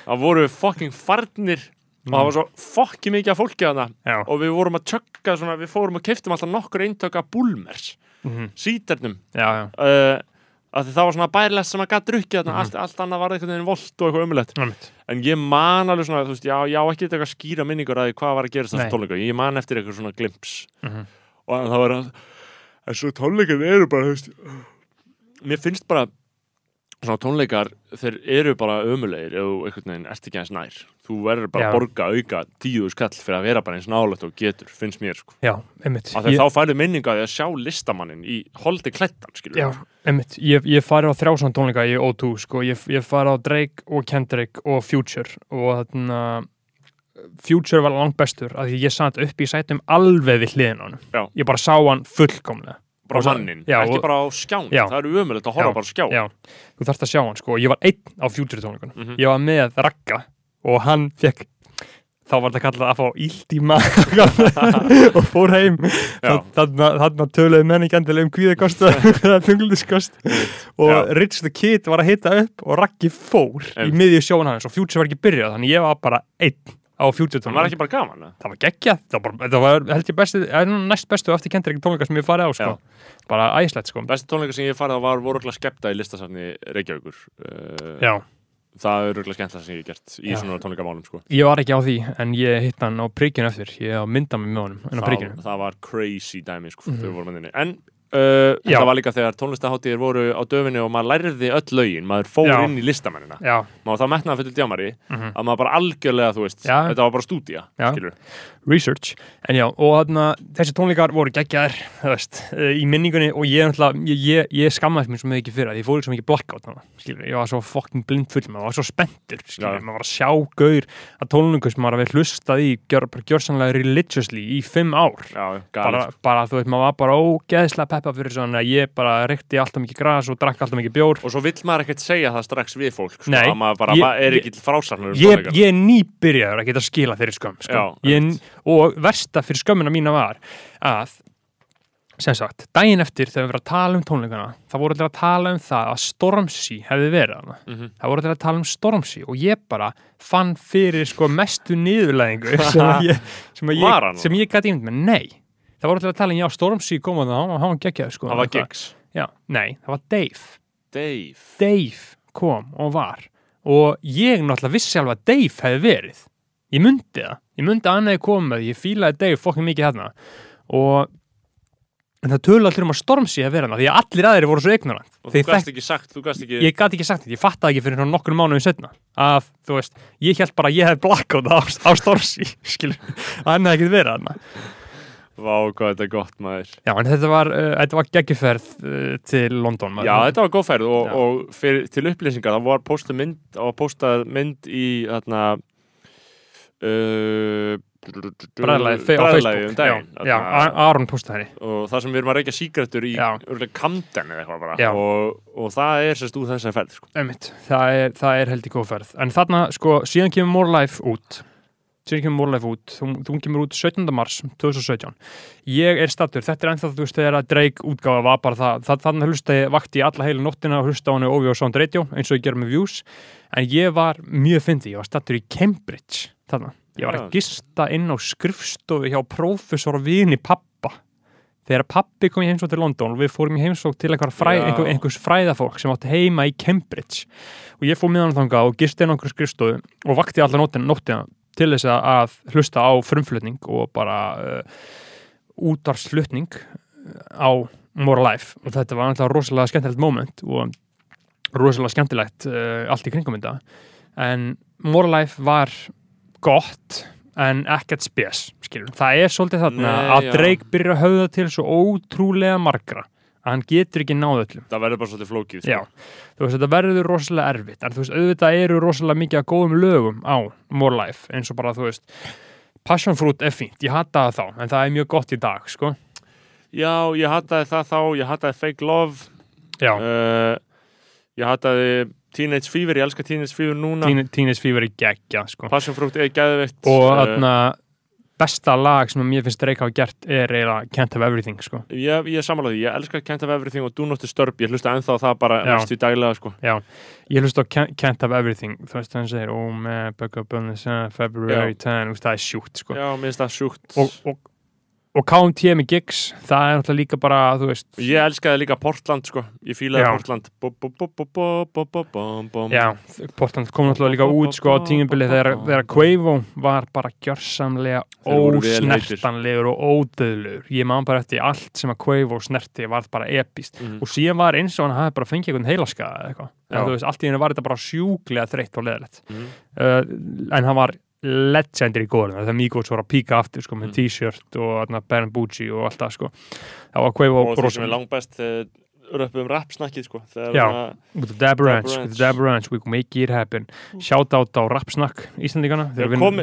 þá vorum við fucking farnir og það var svo fucking mikið af fólki hana já, og við vorum að tjögga svona, við fórum og keftum alltaf nokkur eintöka búlmers, mhm, síternum já, já. uh, það var svona bærilegt sem að gætt drukkið þarna, Mhm. allt, allt annað var einhvern veginn volt og eitthvað umulett Einmitt. en ég man alveg svona, veist, já, já ekki eitthvað skýra minningur að hvað var að Nei. þessu tónleika ég man eftir eitthvað svona glimps Mhm. og það var að en svo tónleikar eru bara, veist mér finnst bara svona tónleikar, þeir eru bara ömulegir þú einhvern veginn ert ekki eins nær. Þú verður bara Já. að borga auka tíu skall fyrir að vera bara eins nálægt og getur, finnst mér sko. Já, einmitt. Að þá færðu minninga að því að sjá listamannin í holdi klettan, skilur Já, einmitt, ég, ég farið á þrjá svona tónleika í O2, sko, ég, ég farið á Drake og Kendrick og Future. Og þarna Future var langt bestur, af því ég satt upp í sætum alveg við hliðin á hann Já. ég bara sá hann fullkomlega bara mannin, ekki bara á skján Já. það eru ömulegt að horfa Já, bara á skjá Já, þú þarft að sjá hann, sko, ég var einn á Future tónleikunum, Mhm. ég var með Ragga og hann fekk þá var þetta kallað að fá ílt í maður og fór heim Já. þarna, þarna töluðu menn ekki endilega um kvíðakost eða funglundiskost og. Rich the Kid var að hita upp og Raggi fór í Einmitt. miðju sjón hans og Future var ekki byrjað þannig ég var bara einn á Future það var ekki bara gaman eða? það var geggjað, það var, það var held ég besti næst bestu eftir kendur ekki tónleika sem ég farið á sko. bara æslegt sko besti tónleika sem ég farið á var voruglega skepta í listasafni Reykjavíkur uh, Já, það er röglega skemmt það sem ég hef gert í Já. svona tónleikamálum sko. ég var ekki á því en ég hitt hann á príkinu eftir ég mynda mig með honum en á príkinu það var crazy dæmi sko, Mhm. þegar við vorum að þinni en uh, það var líka þegar tónlistaháttíðir voru á döfinni og maður lærði öll lögin maður fór Já. inn í listamennina. Já, maður það metnaði fyrir djámari mhm. að maður bara algjörlega, þú veist, Já. þetta var bara skilur, research. En já, og þarna, þessi tónleikar voru veist, eh, í minningunni og ég, ég, ég, ég skammaði mér svo mikið fyrir að ég ekki svo mikið blackout hana, ég var svo fucking blind full maður var svo spenntur, maður var að sjá gaur að tónleikum sem maður hafi hlustað í gjör, gjörsanlega religiously í fimm ár. Bara, galið bara, þú veist, maður var bara ógeðslega peppa fyrir svona að ég bara rekti alltaf mikið gras og drakk alltaf mikið bjór og svo vill maður ekkert segja það strax við fólk sko, Nei, að maður bara ég- er ekki til frásarnir um ég, ég er nýbyrjaður að geta skila þeirri skömm sko. Já, ég, og versta fyrir skömmina mína var að sem sagt, daginn eftir þegar við verðum að tala um tónleikana það voru allir að tala um það að Stormzy hefði verið hana Mhm. það voru allir að tala um Stormzy og ég bara fann fyrir sko mestu niðurlæðingu sem ég sem, að Var hann? ég, sem ég gæti ímynd með, nei það voru allir að tala um, já, Stormzy kom að það, hann var geggjað sko, það var gigs. Já, nei, það var Dave. Dave. Dave kom og var. Og ég náttúrulega vissi alveg að Dave hefði verið. Ég myndi það, ég myndi að hann hefði komið ég fílaði Dave fokkin mikið hérna. Og en það tölu allir um að Stormzy hefði verið hérna því að allir aðrir voru svo ignorant og þú gast ekki sagt, þú gast ekki ég gæti ekki sagt þetta, ég fattaði ekki fyrir nokkur mánuðin setna að þú veist, ég held bara að ég hef blackout á, á Stormzy skilur, að hann hefði ekki verið hérna Vá, hvað þetta er gott maður. Já, en þetta var, uh, var geggiferð uh, til London maður. Já, þetta var góð færð og, og fyrir, til upplýsingar það var postað mynd, postað mynd í þarna uh, bræðlagi, fe- á Facebook. um já, já, Aron postaði henni. Og það sem við erum að reykja sígrættur í Camden eða eitthvað bara. Og, og það er sérst úr þessari ferð sko. Einmitt, það er, er held í góð ferð. En þarna, sko, síðan kemur More Life út síðan kemur More Life út. Þú, þú kemur út 17. mars 2017 ég er stattur, þetta er ennþá þú veist þegar að Drake útgáfa var bara það, það þannig hlusta ég vakti í alla heilu nóttina og hlusta á hann Ovi og Sound Radio eins og ég ger með views. En ég var mjög fyndi, ég var stattur í Cambridge þarna, ég var að gista inn á skrifstofu hjá prófessor og vini pappa þegar pappi kom í heimsók til London og við fórum í heimsók til einhver fræ, Já. einhver, einhvers fræðafólk sem átti heima í Cambridge. Og ég fór með hann þangað og gisti inn á einhver skrifstofu og vakti alla nóttina, nóttina til þess að- hlusta á frumflutning og bara uh, útvarsflutning á More Life og þetta var náttúrulega rosalega skemmtilegt moment og rosalega skemmtilegt uh, allt í kringum þetta en More Life var gott en ekkert spes skilur. það er svolítið þarna Nei, að. Drake byrja að höfða til svo ótrúlega margra að hann getur ekki náð öllum. Það verður bara svolítið flókið sko. þú veist, þetta verður rosalega erfitt. En þú veist, auðvitað eru rosalega mikið að góðum lögum á More Life, eins og bara, þú veist Passion Fruit er fínt, ég hata það þá en það er mjög gott í dag, sko. Já, ég hataði það þá, ég hataði Fake Love. Já, uh, ég hataði Teenage Fever, ég elska Teenage Fever núna. Teen- Teenage Fever er geggja, sko. Passion Fruit er gæðveitt og uh, þarna besta lag sem mér finnst Drake hafa gert er eiginlega Can't Have Everything, sko. Ég, ég er samanlega því, ég elska Can't Have Everything og Do Not Disturb, ég hlusta ennþá það bara Já. næstu í daglega sko. Ég hlust á Can't, Have Everything. Þú veist, hann segir, oh man, back up on the sun February 10, þú veist, það er sjúkt, sko. Já, mér finnst það sjúkt. Og, og og KMT með gigs, það er náttúrulega líka bara, þú veist. Ég elskaði líka Portland, sko, ég fílaði Portland. Já, Portland kom náttúrulega líka út, sko, á tíminbili þegar Quavo var bara gjörsamlega ósnertanlegur og ódöðlur ég maður bara eftir allt sem að Quavo snerti var bara epist mhm. og síðan var eins og hann hafði bara fengið einhvern heilaskaða eða eitthvað, þú veist, allt í hennu var þetta bara sjúglega þreytt og leðilegt mhm. uh, en hann var legendir í góðurinn, þegar Migos voru að píka aftur sko, með Mm. t-shirt og Ben Bucci og allt það sko var Og það sem er langbest þegar röpum rapsnakkið sko Já. svona- with the Dab Ranch, Ranch. with the Dab Ranch, we can make it happen shout out á Rapsnack Íslandíkana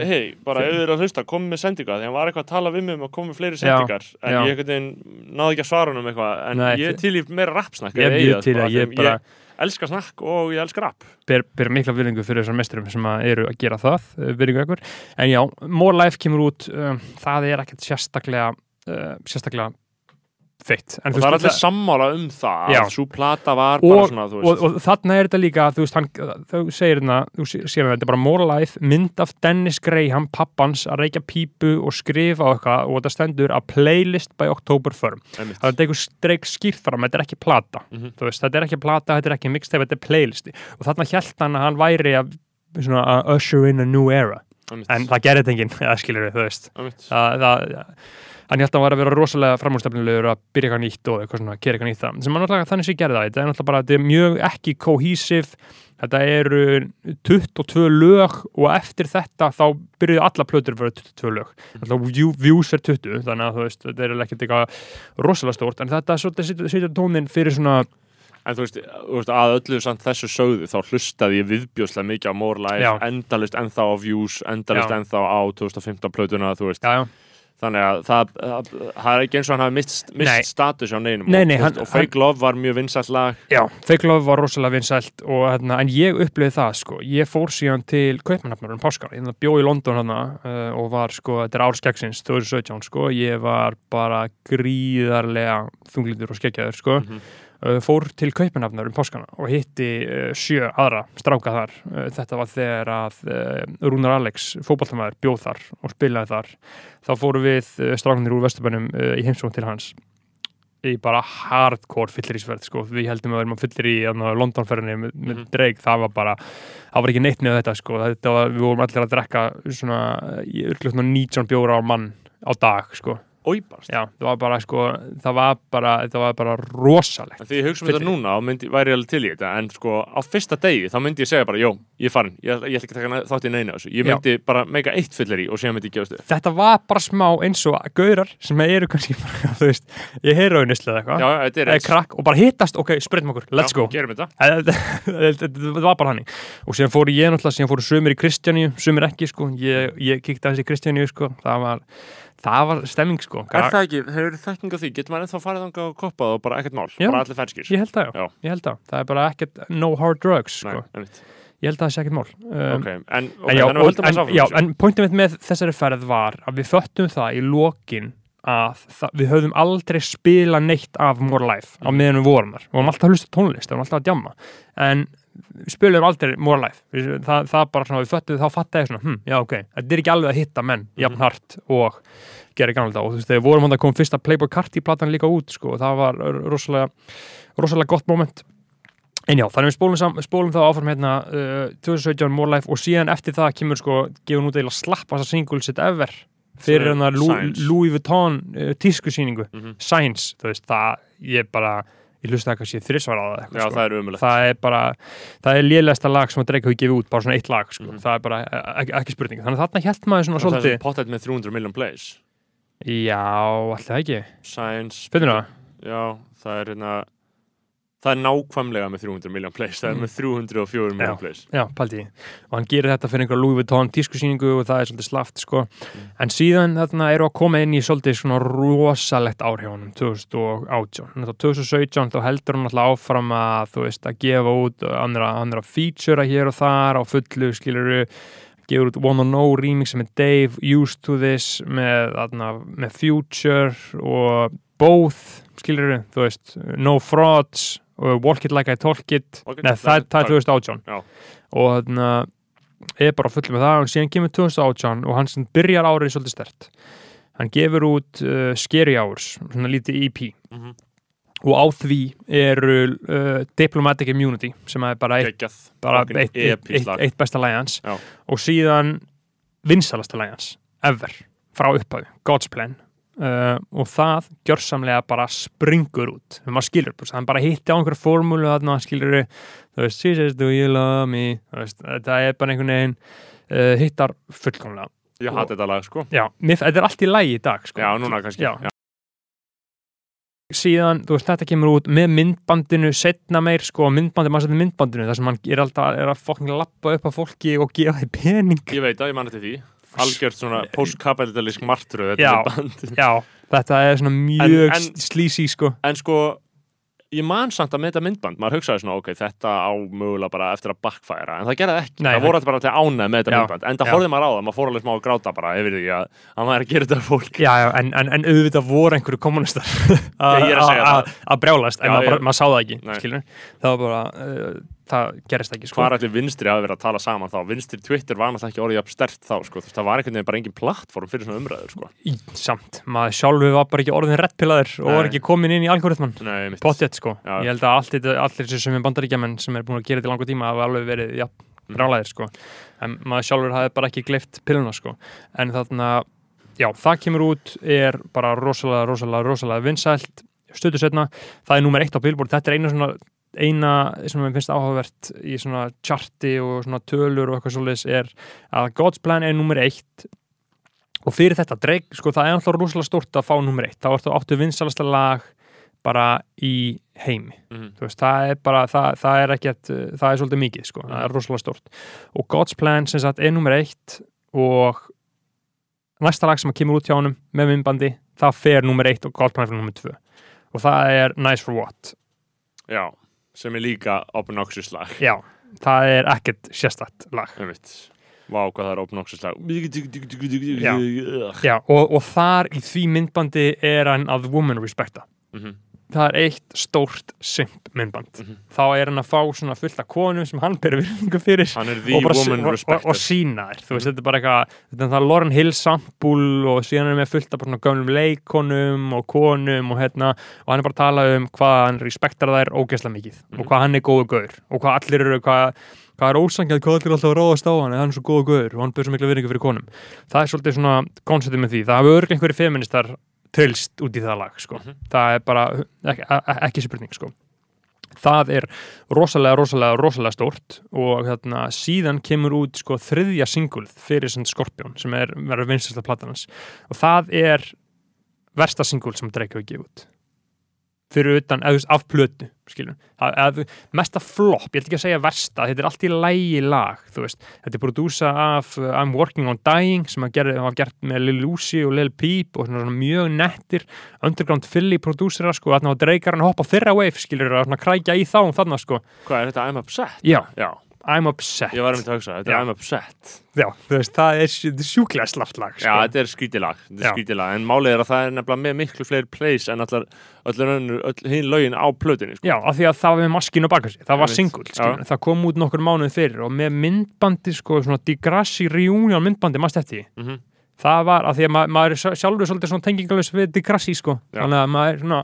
hei, bara ef þið eru að hlusta, komið með sendinga því hann var eitthvað að tala við mig um að koma með fleiri Já, sendingar en já. ég náði ekki að svara hann um eitthvað en Nei, ég er til í meira rapsnakk ég er til sko, að ég bara elska snakk og ég elska rap. Ber, ber mikla virðingu fyrir þessar mesturum sem að eru að gera það, uh, virðingu ekkur en já, More Life kemur út um, það er ekkert sérstaklega uh, sérstaklega feitt en og það er allir sammála um það Já. að svo plata var bara og, svona og, og þarna er þetta líka þú veist, hann, þau segir hérna þú sér hérna, þetta er bara More Life, mynd af Dennis Graham pappans að reykja pípu og skrifa og eitthvað og þetta stendur a playlist by October Firm það er eitthvað streik skýrt fram, þetta er ekki plata Mhm. þú veist, þetta er ekki plata, þetta er ekki mixtape, þetta er playlisti. Og þarna hjælt hann að hann væri að, svona, að usher in a new era. En það gerir þetta enginn, eða skilur við, þú veist. Einmitt. það, það, hann held að hann var að vera rosalega framúrstefnilegur að byrja eitthvað nýtt og eitthvað svona, gera eitthvað nýtt það. Sem hann náttúrulega þannig sé gerði það, þetta er náttúrulega bara þetta er mjög ekki cohesive. Þetta eru 22 lög og eftir þetta þá byrjuðu alla plötur að vera 22 lög. Náttúrulega view- views er 20 þannig að þú veist, þetta er ekkert eitthvað rosalega stórt, en þetta setja- tónin fyrir svona, En þú veist, að öllu samt þessu sögðu þá hlustaði ég viðbjóðslega mikið á More Life, endalist ennþá á Views, endalist ennþá á 2015 plötuna, þú veist. já, já Þannig að það, það, það er ekki eins og hann hafi mist, mist status á neinum. Nei, og, nei, veist, hann- og Fake Love var mjög vinsælt lag. Já, Fake Love var rosalega vinsælt og, hérna, en ég upplifði það sko, ég fór síðan til Kaupmannhafnar um páskar, ég bjó í London hana uh, og var sko, þetta er árskeksins 2017 sko, ég var bara gríðarlega þunglindur og skeggjaður sko, Mhm. uh, fór til Kaupmannhafnar um páskana og hitti uh, sjö aðra stráka þar, uh, þetta var þegar að Rúnar Alex, fótballtamaður, bjóð þar og spilaði þar, þá fóru við strákanir úr Vesturbænum uh, í heimsókn til hans í bara hardcore fyllirísverð sko. við heldum að við erum að fyllir í Londonferðinni með, með Mhm. Drake, það var bara það var ekki neitt með þetta sko. þetta var, við vorum allir að drekka svona, í örglu svona 19 bjóra á mann á dag sko. Óibast. já, það var bara sko, það var bara, þetta var bara rosalegt. Því ég hugsa um þetta núna og myndi, væri alveg til í þetta en sko á fyrsta degi þá myndi ég segja bara jó, ég farin, ég, ég ætla ekki að taka þátt í neina þessu. Ég Já. myndi bara meika eitt fyllir í og síðan myndi ég gefast upp. Þetta var bara smá eins og gaurar sem eru kannski bara, þú veist, ég heyra Já, eitthvað. Já, þetta er eða krakk og bara hittast, ok, spreytum okkur, let's Já, go. Gerum þetta. Þetta var bara hannig og síðan fóru ég náttúrulega, síðan fóru sumir í Kristjaníu sumir ekki sko, ég, ég kíkti það var, stemming sko, Er það ekki, hefur þekking á því, getur maður ennþá farið þangað og koppað og bara ekkert mál, Já. bara allir færskir ég held það já, Já. ég held það. Það er bara ekkert, no hard drugs sko, Nei, ég held að það sé ekkert mál. Um, ok, en, okay, en, já, að og, en, að já, en pointið mitt með þessari ferð var að við föttum það í lokin að það, við höfðum aldrei spila neitt af More Life á Mhm. meðan við vorum þar, við vorum alltaf að hlusta tónlist við vorum alltaf að djamma. En spilum aldrei More Life það, það bara svona, við föttum þá fattaði ég svona hm, já ok, þetta er ekki alveg að hitta menn jafn Mhm. hart og gera gamla og þú veist, þegar vorum hann að koma fyrsta Playboy Carti platan líka út sko, og það var rosalega rosalega gott moment En já, þannig við spólum, sam, spólum þá áfram hérna uh, 2017 More Life og síðan eftir það kemur sko, gefur nút eða slappa þessa single sitt ever fyrir Sem er hérna. Louis Vuitton uh, tískusýningu, Mhm. Science þú veist, það, ég bara ég hlusta það kannski þrísvar á það eitthvað, Já, sko. það er umulegt það er bara það er lélegasta lag sem að Drake hefur gefið út bara svona eitt lag, sko, Mhm. það er bara e- ekki, ekki spurning, þannig að þarna hjælt maður svona Það er svolítið, pottet með 300 million plays já, alltaf ekki Science finnur það? Já, það er hérna Það er nákvæmlega með 300 million plays Það er Mm. með 304 million Já. plays Já, paldi. Og hann gerir þetta fyrir einhver Louis Vuitton tískusýningu og það er svolítið slaft, sko. En síðan þarna eru að koma inn í svolítið svona rosalegt ár hjá honum, 2018. Þannig að 2017 þá heldur hann alltaf áfram að, þú veist, að gefa út andra, andra feature hér og þar á fullu, skiluru, gefur út Wanna Know remix með Dave, Used to This með, þarna, með Future og Both, skiluru, þú veist, No Frauds og Walk It Like I Talk It. Nei, það, er 2018 Já. og þannig er bara full með það og síðan kemur 2018 og hann sem byrjar árið svolítið stert hann gefur út uh, Scary Hours, svona lítið EP Mhm. og á því eru uh, Diplomatic Immunity sem er bara eitt, bara eitt, eitt, eitt, besta Já. og síðan vinsalasta lagi hans ever, frá upphafi, God's Plan uh, og það gjörsamlega bara springur út. Þegar maður skilur, þú veist, hann bara hitti á einhverju formúlu þarna, skilur þú veist, she says do you love me? Veist, þetta er bara einhvern veginn uh, hittar fullkomlega. Ég hati þetta lag sko. Já, mér, þetta er allt í lagi í dag sko. já, núna kannski Já. síðan, þú veist, þetta kemur út með myndbandinu, setna meir sko, myndbandi, maður setna myndbandinu, þar sem hann er alltaf er að fokking lappa upp á fólki og gefa því pening. Ég veit að ég manna til því algjört svona post-kapitalísk martröð Já. þetta er band já, þetta er svona mjög En- en- slísi sko. En sko ég man samt að með þetta myndband maður hugsaði svona, ok, þetta á mögulega bara eftir að backfæra, en það gerði ekki. Nei, það voru þetta bara til ánæð með þetta Já, myndband en það já. horfði maður á það, maður fór alveg smá að gráta bara yfir því að hann væri að gera þetta fólk. Já, já, en, en, en auðvitað voru einhverju kommunistar er að brjálast, en Já, maður, maður sá það ekki skilur, það gerist ekki sko hvað er allir vinstri að vera að tala saman þá vinstri Twitter var náttúrulega ekki orðið jafn stert þá sko. Það var einhvern veginn bara engin plattform fyrir svona umræður sko. í, samt, maður sjálfu var bara ekki orðin rettpilaður og var ekki komin inn í algoritman. Pottet sko, Já. ég held að allt þetta- allir sem er bandaríkjaman sem er búin að gera þetta í langa tíma hafa alveg verið, já, Mm. brálaðir sko en maður sjálfur hafði bara ekki gleift pilluna sko, en þarna já, það kemur út, er bara rosalega, rosalega, rosalega vinsælt stötu setna, það er nummer eitt á Billboard þetta er eina svona, eina sem mér finnst áhugavert í svona charti og svona tölur og eitthvað svoleiðis er að God's Plan er nummer eitt og fyrir þetta, Drake, sko það er alltaf rosalega stórt að fá nummer eitt, þá ertu áttu vinsalasta lag bara í heimi. Þú veist, það er bara, það, það er ekkert það er svolítið mikið, sko, það er rosalega stort og God's Plan sem sagt er nummer eitt og næsta lag sem kemur út hjá honum með myndbandi, það fer nummer eitt og God's Plan fyrir nummer tvö. Og það er Nice for What. Já, sem er líka obnoxious lag já, það er ekkert sérstætt lag Einmitt. Vá, hvað það er obnoxious lag Já. Já, og, og þar í því myndbandi er hann að woman respecta Mhm. Það er eitt stórt simp myndband. Mhm. þá er hann að fá svona fullt af konum sem hann ber virðingu fyrir er og, bara, og, og, sína þér þú veist, þetta er bara eitthvað þetta er það Lauren Hill sampul og síðan er hann með fullt af bara svona gömlum leikonum og konum og hérna og hann er bara að tala um hvað hann respektar þær ógeðslega mikið Mhm. og hvað hann er góðu gaur og hvað allir eru hvað hvað er ósangjað, hvað allir er alltaf ráðast á hann hann er svo góðu gaur og hann ber svo mikla virðingu fyrir konum. Það er svolítið svona konceptið með því. Það trilst út í það lag sko. Mhm. það er bara ekki, ekki spurning sko það er rosalega, rosalega, rosalega stórt og hérna, síðan kemur út sko þriðja singulð fyrir Skorpjón sem er verður vinsasta platanans og það er versta singul sem Drake hefur gefið út fyrir utan, eða þú veist, af plötu skilur, eða, mesta flop ég ætla ekki að segja versta, þetta er allt í lægi lag, þú veist, þetta er prodúsa af I'm Working on Dying sem að gera, hafa gert með Lil Uzi og Lil Peep og svona, svona mjög nettir underground Philly prodúsera sko, þarna var Drake að hoppa þeirra wave skilur, að svona krækja í þá þarna sko, Hvað er þetta? I'm upset? já, Já, I'm upset ég var um til að hugsa, þetta er I'm upset já, þú veist, það er sjúklega slaft lag sko. Já, þetta er skrítilag, er skrítilag En málið er að það er nefnilega með miklu fleiri plays en allar, allar hinn lögin á plötunni sko. Já, af því að það var með maskinu baka sig, það var Já. það kom út nokkur mánuð fyrir og með myndbandi, sko, svona Degrassi reunion myndbandi, maður stætti, mm -hmm. Það var að því að ma maður er sjá- sjálfur svolítið svona tengingalus við Degrassi, sko, Já. þannig að maður svona,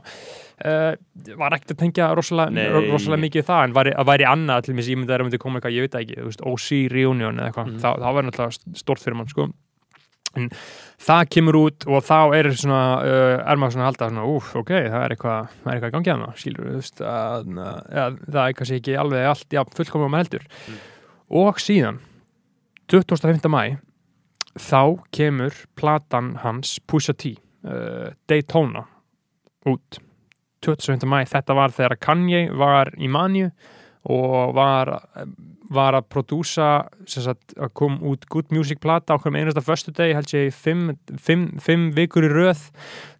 uh, var ekkert að tengja rosalega, ro- rosalega mikið við það, en væri, að væri annað til mér ímyndað er að myndi koma eitthvað, ég veit það ekki, OC reunion eða eitthvað, Mhm. það, það var náttúrulega stort fyrir mann, sko, en það kemur út og þá er svona uh, er maður svona að halda svona, úf, ok, það er eitthvað það er eitthvað í gangi hana, skilur ja, það er kannski ekki alveg allt já, fullkomum heldur Mm. og síðan 25. mæ þá kemur platan hans Pusha T uh, Daytona út 25. mæ, þetta var þegar Kanye var í manju og var, var að prodúsa að kom út Good Music plata okkur með einasta föstu degi held ég fimm, fimm, fimm vikur í röð.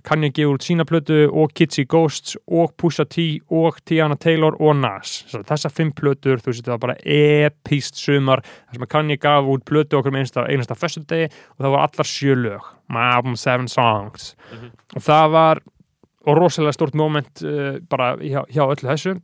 Kanye gefur út sína plötu og Kitsy Ghosts og Pusha T og Tiana Taylor og Nas. Þessar fimm plötur, þú veist það var bara epíst sumar, sem að Kanye gaf út plötu okkur með einasta, einasta föstu degi og það var allar sjö lög My album seven songs. Mhm. og það var og rosalega stort moment uh, bara hjá, hjá öllu þessu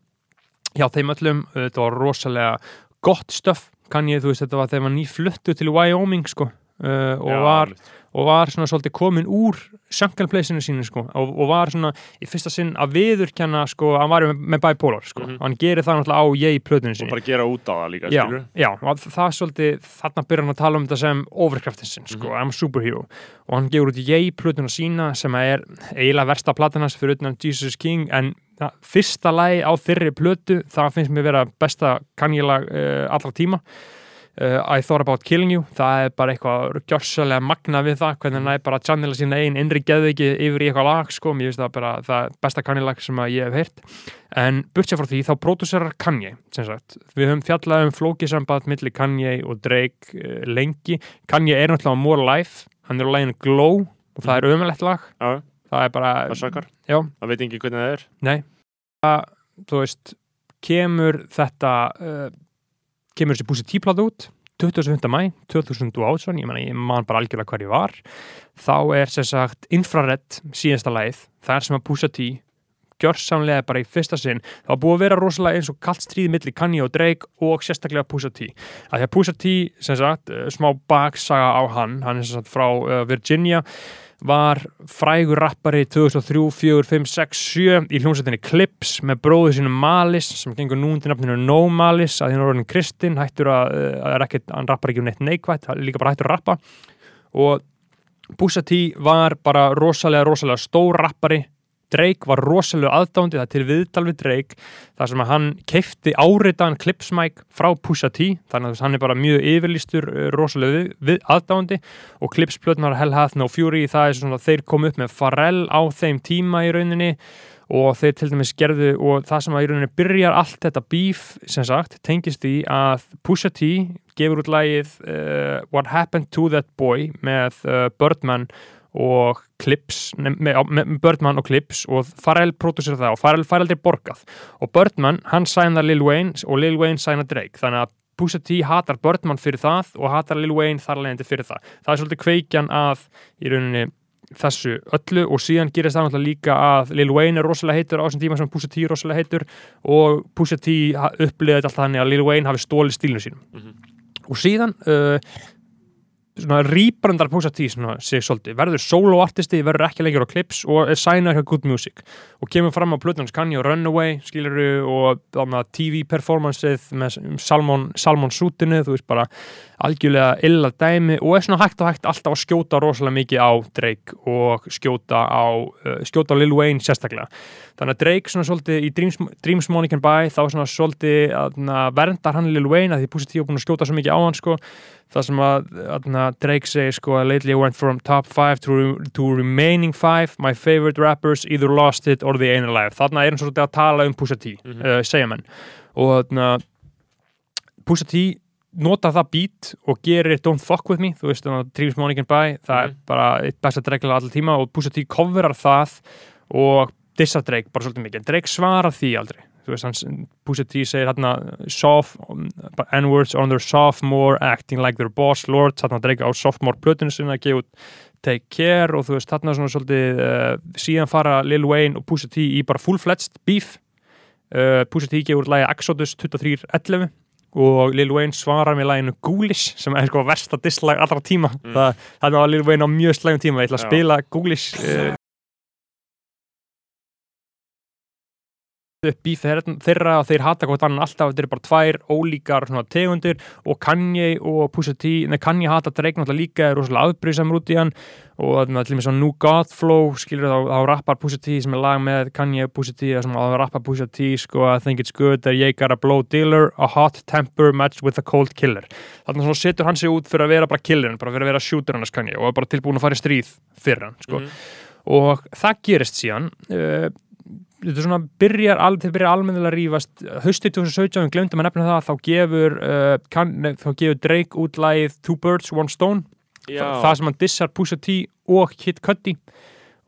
hjá þeim öllum, uh, þetta var rosalega gott stöf kann ég, þú veist, þetta var þegar maður nýfluttu til Wyoming sko, uh, og, Já, var, og var svona svolítið komin úr sunken placeinu sínu sko. Og, og var svona í fyrsta sinn að viðurkenna sko að hann var með, með bipolar sko. Mhm. og hann gerir það náttúrulega á ég plötunum og sinni. bara gera út á það líka já, já, og það er svolítið þarna byrjar hann að tala um þetta sem overkraftin sinn sko, Mhm. I'm a superhero. Og hann gefur út ég plötuna sína sem er eiginlega versta platanast fyrir utan Jesus King en það, fyrsta lagi á þeirri plötu það finnst mér vera besta kannjilag uh, allra tíma uh, I thought about killing you. Það er bara eitthvað gjörsalega magna við það hvernig hann er bara að channela sína einn innri geðviki yfir í eitthvað lag sko, mér finnst það bara það besta kanjilag sem ég hef heyrt. En burtsér frá því þá pródúserar Kanye sem sagt, við höfum fjallað um flókisamband milli Kanye og Drake uh, lengi, Kanye er náttúrulega More Life, hann er á læginu Glow og það er ömulegt lag, já, það er bara það sakar, það veit ekki hvernig það er. Nei. Það, þú veist, kemur þetta uh, kemur þessi búsi típlata út 25. mæ 2018, ég ég man bara algjörlega hver ég var. Þá er sem sagt Infrared síðasta lagið, það er sem að Pusha T gjörsamlega bara í fyrsta sinn. Það búið að vera rosalega eins og kallt stríð milli Kanye og Drake og sérstaklega Pusha T. Að því að Pusha T, sem sagt, eh, smá baksaga á hann, hann er sem sagt frá uh, Virginia var frægur rappari 2003, 4, 5, 6, 7 í hljómsveitinni Clips með bróðu sínum Malis sem gengur nú undir nafninu No Malis að er orðin Kristinn, hættur að, að er ekkert, hann rappar ekki um neitt er líka bara hættur að rappa. Og Pusha T var bara rosalega, rosalega stór rappari Drake var rosalega aðdándi það til viðtal við Drake þar sem að hann keifti áriðan klipsmæk frá Pusha T þannig að hann er bara mjög yfirlýstur uh, rosalega við, aðdándi og klipsplötnar Hell Hath No Fury það er svona að þeir kom upp með Pharrell á þeim tíma í rauninni. Og þeir til dæmis gerðu og það sem að í rauninni byrjar allt þetta bíf sem sagt tengist því að Pusha T gefur út lagið uh, What Happened to That Boy með uh, Birdman og Clips, Birdman og Clips og Pharrell pródusir það og Pharrell fær aldrei borgað. Og Birdman, hann sænar Lil Wayne og Lil Wayne sænar Drake. Þannig að Pusha T hatar Birdman fyrir það og hatar Lil Wayne þar alveg fyrir það. Það er svolítið kveikjan að í rauninni þessu öllu og síðan gerist það náttúrulega líka að Lil Wayne er rosalega heitur á þessum tíma sem Pusha T er rosalega heitur og Pusha T uppliðið alltaf þannig að Lil Wayne hafi stólið stílinu sínum. Mhm. og síðan uh, rýbrandar Pusha T svona, sig svolítið, verður soloartisti verður ekki lengur á klips og er sænar hjá Good Music. Og kemur fram á Pluton's Kanye og Runaway skiluru og TV performanceið með Salmon, Salmon sútinu, þú veist bara algjörlega illa dæmi og er svona hægt og hægt alltaf að skjóta rosalega mikið á Drake og skjóta á uh, skjóta á Lil Wayne sérstaklega. Þannig að Drake svona svolítið í Dreams, Dreams Money Can Buy þá svona svolítið að, að verndar hann Lil Wayne að því Pusha T var búin að skjóta svo mikið á hann sko það sem að, að Drake segir sko að lately I went from top 5 to, to remaining 5 my favorite rappers either lost it or they ain't alive. Þarna er hann svolítið að tala um Pusha T Mhm. uh, segja menn. Og þarna Pusha T nota það beat og gerir Don't Fuck With Me þú veist þannig að Money Can Buy það Mhm. er bara eitt besta dregla allir tíma og Pusha T coverar það og dissa Drake bara svolítið mikið. En Drake svarar því aldrei þú veist hans Pusha T segir hérna n-words on their sophomore acting like their boss lord þarna Drake á sophomore plötinu sinna út Take Care og þú veist þarna svona svolítið uh, síðan fara Lil Wayne og Pusha T í bara full-fledged beef. Uh, Pusha T gefur út lagi Exodus 2311 og Lil Wayne svarar með laginu Ghoulish sem er sko versta dislag allra tíma. Mm. það, það var Lil Wayne á mjög slægum tíma ég ætla að spila Ghoulish uh, upp bíf þeirra og þeir hata hvort annan alltaf þetta eru bara tvær ólíkar svona, tegundir og Kanye og Pusha T nei Kanye hata Drake náttúrulega líka er rosalega afbrýðsamur út í hann og að til og með svona New God Flow skilur þá, þá rappar Pusha T sem er lag með Kanye og Pusha T sem að rappar Pusha T sko I think it's good that you got a blow dealer a hot temper matched with a cold killer þannig að svona setur hann sig út fyrir að vera bara killerinn bara fyrir að vera shooter hann Kanye og er bara tilbúin að fara í stríð fyrir hann sko Mhm. og það gerist síðan uh, þetta svona byrjar, al, byrjar almennilega að rífast. Haustið 2017, við glemdum að nefna það þá gefur, uh, kann, nei, þá gefur Drake út lagið Two Birds, One Stone. Já, Þa, það sem hann dissar Pusha T og Kid Cudi.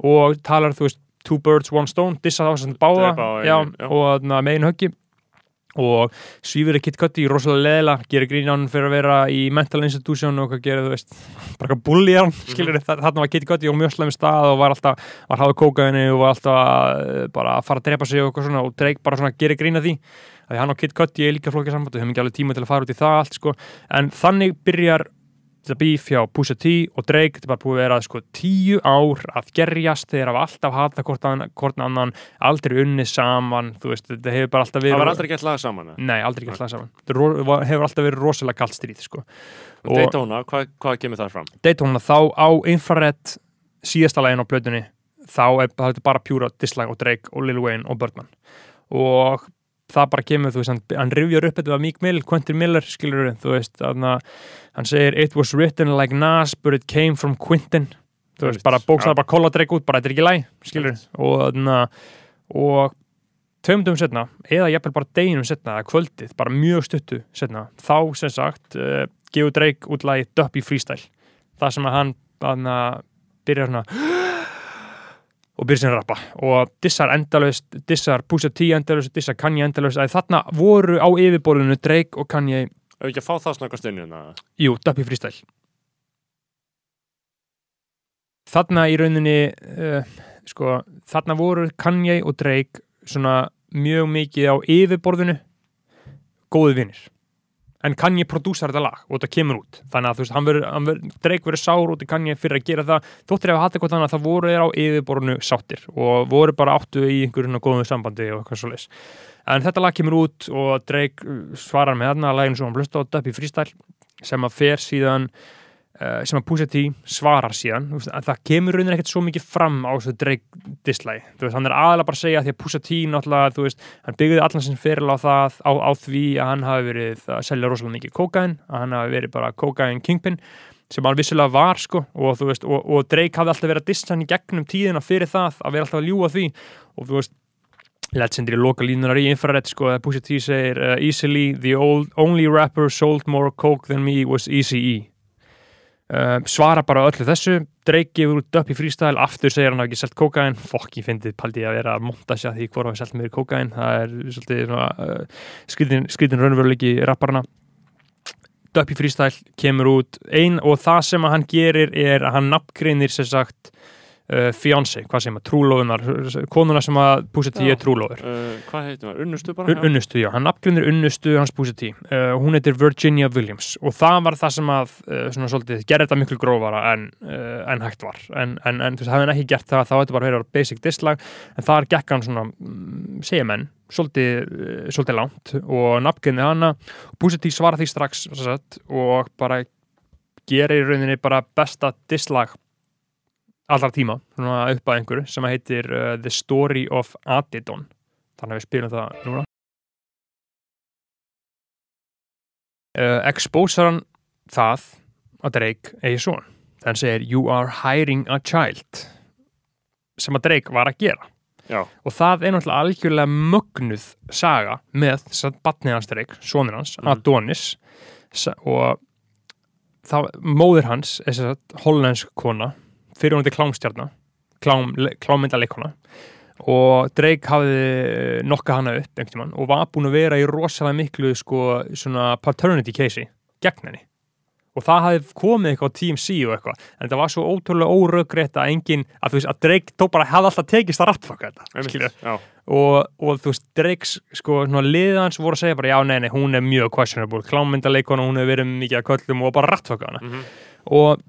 Og talar þú veist Two Birds, One Stone, dissar þá sem báða á já, og na, með einu höggi og svífur Kid Cudi rosalega leðila, gerir grín á hann fyrir að vera í mental institution og hvað gerir þú veist bara eitthvað bulli á hann, Mhm. skilur mm þarna var Cudi á mjög slæmi stað og var alltaf var háðu kókaðinu og var alltaf að, bara að fara að drepa sig og eitthvað svona og Drake bara svona gerir grín að því. Að hann og Cudi er líka flókið samband og höfum ekki alveg tíma til að fara út í það allt sko. En þannig byrjar þetta beef hjá Pusha T og Drake þetta er bara búið að vera sko tíu ár að gerjast, þeir hafa alltaf hata hvort, annan, aldrei unnið saman þú veist, þetta hefur bara alltaf verið Það var aldrei gett lag saman? Nei, aldrei gert það saman Þetta var- hefur alltaf verið rosalega kalt stríð sko. Og Daytona, hvað, hvað kemur þar fram? Daytona þá á Infrared síðasta lægin á plötunni þá er það er bara pjúra Dislike og Drake og Lil Wayne og Birdman og það bara kemur, þú veist, hann, hann rifjar upp þetta var Meek Mill, Quentin Miller, skilur þú veist, þannig að hann segir it was written like Nas, but it came from Quentin. Þú veist, bara bókstæða já. bara kolla Drake út, bara þetta er ekki læg, skilur og þannig að og tveimdum setna, eða jafnvel bara deginum setna, eða kvöldið, bara mjög stuttu setna, þá sem sagt uh, gefur Drake út lagi Duppy Freestyle. Það sem að hann þannig að byrjar svona og byrjar sinni að rappa. Og dissar endalaust, dissar Pusha T endalaust, dissar Kanye endalaust. Að þarna voru á yfirborðinu Drake og Kanye, Ef ekki að fá það snakast inn í hérna jú, Duppy Freestyle. Þarna í rauninni uh, sko, þarna voru Kanye og Drake svona mjög mikið á yfirborðinu. Góði vinnir en Kanye prodúsar þetta lag og þetta kemur út. Þannig að þú veist, hann verður, Drake verður sár út í Kanye fyrir að gera það. Þóttir ef að hata eitthvað þannig að það voru þeir á yfirborðinu sáttir og voru bara áttu í einhverjum góðum sambandi og eitthvað svo leis en þetta lag kemur út og Drake uh, svarar með þarna að laginu sem hann blösta á Duppy Freestyle sem að fer síðan sem að Pusha T svarar síðan. Að það kemur raunin ekkert svo mikið fram á þessu Drake dislæg, þú veist, hann er aðalega bara að segja því að Pusha T náttúrulega, þú veist hann byggði allan sem feril á það, á, á því að hann hafi verið að selja rosalega mikið kókain að hann hafi verið bara kókain kingpin sem hann vissulega var sko og þú veist, og, og Drake hafði alltaf verið að dissa hann í gegnum tíðina fyrir það að vera alltaf að ljúga því. Og þú veist Legendary loka línunar í infrared sko að Pusha T segir uh, easily the old, only rapper sold more coke than me was Eazy-E uh, svara bara öllu þessu gefur út upp í freestyle aftur segir hann hafi ekki selt kókain fokk ég fyndið paldi ég að vera að monta sér því hvort hafi selt meiri kókain það er svolítið uh, skritin, skritin raunveruleiki rapparana upp í freestyle kemur út. Ein og það sem að hann gerir er að hann nafngreinir sem sagt uh, fiancé, hvað sem að trúlóðunar konuna sem að Já. er trúlóður uh, Hvað heitum við? Unnustu bara? Un unnustu, já, hann nafngrunir unnustu hans Pusha T. Uh, hún heitir Virginia Williams. Og það var það sem að svona svolítið, gerði þetta miklu grófara en, en hægt var. En, en, en þú veist, hafði hann ekki gert það þá þetta bara verið basic dislag en þar gekk hann svona, mm, segja menn svolítið, svolítið langt og nafngrunni hana. Pusha T svara því strax sagt, og bara gerir rauninni bara besta dislag allra tíma, svona upp að einhverju sem heitir uh, The Story of Adidon þannig að við spilum það núna. Uh, Exposar hann það að Drake eigi son. Þannig að segir You are hiring a child sem að Drake var að gera. Já, og það er náttúrulega algjörlega mögnuð saga með batnið hans Drake, sonur hans, Mhm. Adonis sa- og það, móðir hans hollensk kona fyrir hún til klámstjarna klám, klámyndaleikona. Og Drake hafði nokka hana upp einhvern tímann og var búin að vera í rosalega miklu sko svona paternity casei gegn henni. Og það hafði komið eitthvað á TMC og eitthvað en það var svo ótrúlega óröggrétt að engin, að þú veist, að Drake tó bara hefði alltaf tekist að rattfaka þetta og, og þú veist, Drakes sko, liðans voru að segja bara já, nei, nei, hún er mjög questionable, klámyndaleikona, hún hefur verið mikið að köllum og bara rattfaka hana. Mhm, og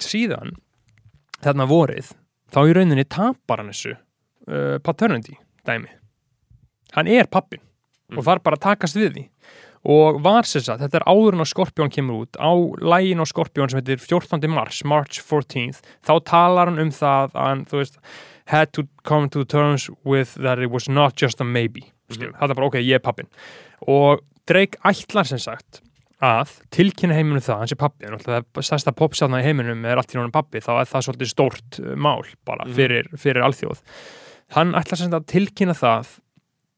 síðan þarna vorið, þá í rauninni tapar hann þessu uh, paternity dæmi hann er pappin og Mhm. þarf bara takast við því og var sem sagt, þetta er áður en að Skorpjón kemur út á lægin á Skorpjón sem heitir 14. mars, March 14th þá talar hann um það að hann, þú veist, had to come to terms with that it was not just a maybe Mhm. það er bara, ok, ég er pappin og Drake ætlar sem sagt að tilkynna heiminum það, hans er pappi en alltaf það stærsta popsjáðna í heiminum er allt í náttúrulega pappi, þá er það svolítið stórt uh, mál bara Mhm. fyrir, fyrir alþjóð hann ætlar sem sagt að tilkynna það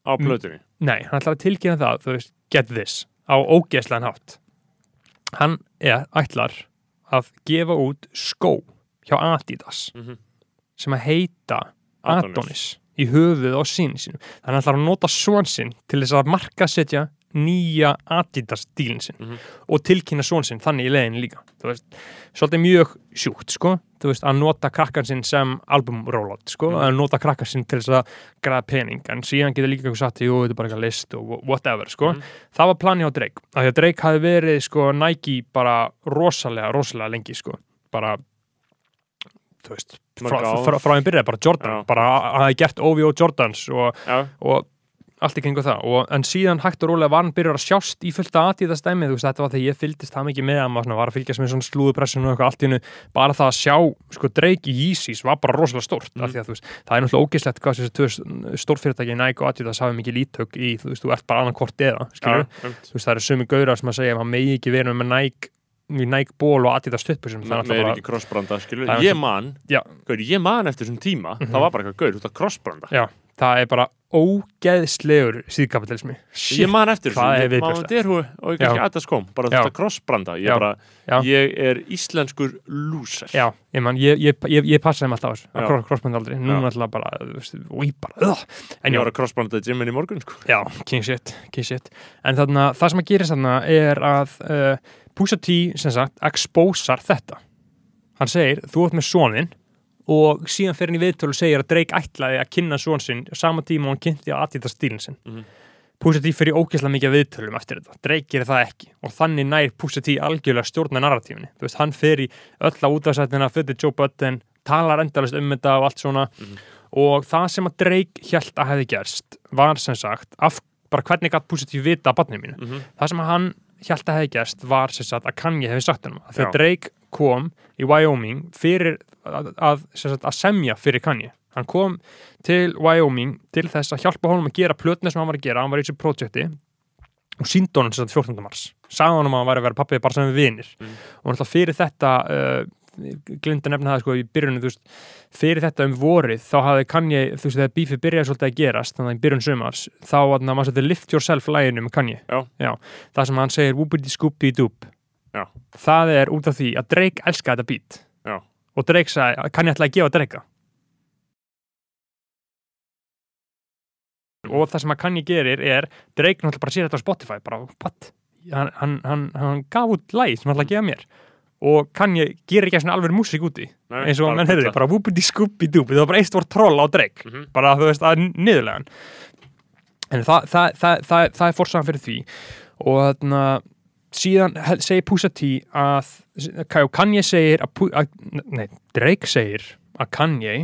á plötunni nei, hann ætlar að tilkynna það, þú veist, get this á ógeðslegan hátt hann er, ætlar að gefa út skó hjá Adidas Mhm. sem að heita Adonis. Adonis í höfuð á sín sínum þannig að hann ætlar að nota svon sinn til þess að marka setja nýja Adidas dílinn sinn Mhm. og tilkynna són sinn þannig í leiðin líka veist, svolítið mjög sjúkt sko, veist, að nota krakkan sinn sem album rollout, sko, Mhm. að nota krakkan sinn til þess að græða pening, en síðan getur líka eitthvað sagt, jú, þetta er bara eitthvað list og whatever, sko, Mhm. það var plani á Drake að því að Drake hafi verið, sko, Nike bara rosalega, rosalega lengi, sko bara þú veist, frá, einn byrjaði, bara Jordan, Já. bara að hafi gert OVO Jordans og og allt í kringu það. Og, en síðan hægt og rólega var hann byrjar að sjást í fullt að aðtíða stæmi þú veist þetta var þegar ég fylgdist það mikið með að maður var að fylgjast með svona slúðupressun og eitthvað allt í hennu bara það að sjá sko Drake í Yeezys var bara rosalega stórt Mm. að veist það er náttúrulega ógislegt hvað þessi stórfyrirtæki Nike og Adidas hafi mikið lítök í þú veist þú ert bara annan hvort eða einmitt. þú veist það eru sumi gaurar sem að segja að megi ekki vera með Nike í Nike ból og stuttbuxum Me- það er ekki krossbranda, skilur Ég man, gaur, ég man eftir þessum tíma Mhm. Það var bara eitthvað gaur, út af krossbranda Já, það er bara ógeðslegur síðkapitalismi Ég man eftir þessu, og Já. Adas kom Bara Já. þetta krossbranda Ég bara, Já. ég er íslenskur lúser Já, ég man, ég, ég, ég, ég passaði mig alltaf á þessu crossband aldrei, nú Já. alltaf bara og ég bara, ugh. en Ég var að krossbranda í gymmin í morgun sko. já, king shit, king shit en þarna, það sem að gerist þarna er að uh, Pusha T, sem sagt, exposar þetta hann segir, þú ert með sonin og síðan fer hann í viðtölu og segir að Drake ætlaði að kynna son sinn á sama tíma og hann kynnti á Adidas stílinn sinn. Mhm. Pusha T fer í ógeðslega mikið viðtölum eftir þetta, Drake gerir það ekki. Og þannig nær Pusha T algjörlega stjórna narratífinni, þú veist, hann fer í öll á útvarsættina, fyrir Joe Budden talar endalist um þetta og allt svona. Mhm. og það sem að Drake hjælt að hefði gerst var sem sagt af, bara hvernig gætt Pusha T vita að barnið mínu? Mm það sem að hann hjælt að hefði gerst var sem sagt að Kanye hefði sagt hennum þegar. Drake kom í Wyoming fyrir að, að, sagt, að semja fyrir Kanye hann kom til Wyoming til þess að hjálpa honum að gera plötna sem hann var að gera, hann var í þessu projekti og síndi honum sem sagt 14. mars sagði honum að hann væri að vera pappið bara sem við vinir Mm. og náttúrulega fyrir þetta uh, glinda nefna það sko í byrjunum þú veist, fyrir þetta um vorið þá hafði Kanye, þú veist þegar bífið byrjaði svolítið að gerast þannig að í byrjun sumars þá var setið lift yourself læginu með Kanye Já. það sem hann segir whoopity scoopy doop Já. það er út af því að Drake elska þetta beat. Já. og Drake sagði að Kanye ætlaði að gefa Drake og það sem að Kanye gerir er Drake náttúrulega bara sér þetta á Spotify bara? Hann, hann, hann, hann gaf út læg sem hann ætlaði að gefa mér. Og Kanye gerir ekki svona alveg músík úti. Nei, eins og menn heyrði, bara whoopity scoopy doop það var bara eitt voru troll á Drake. Mhm. bara þú veist að niðurlegan. En það, það, það, það, er forsaðan fyrir því. Og þarna síðan segir Pusha T að Ka- Kanye segir að, að nei, Drake segir að Kanye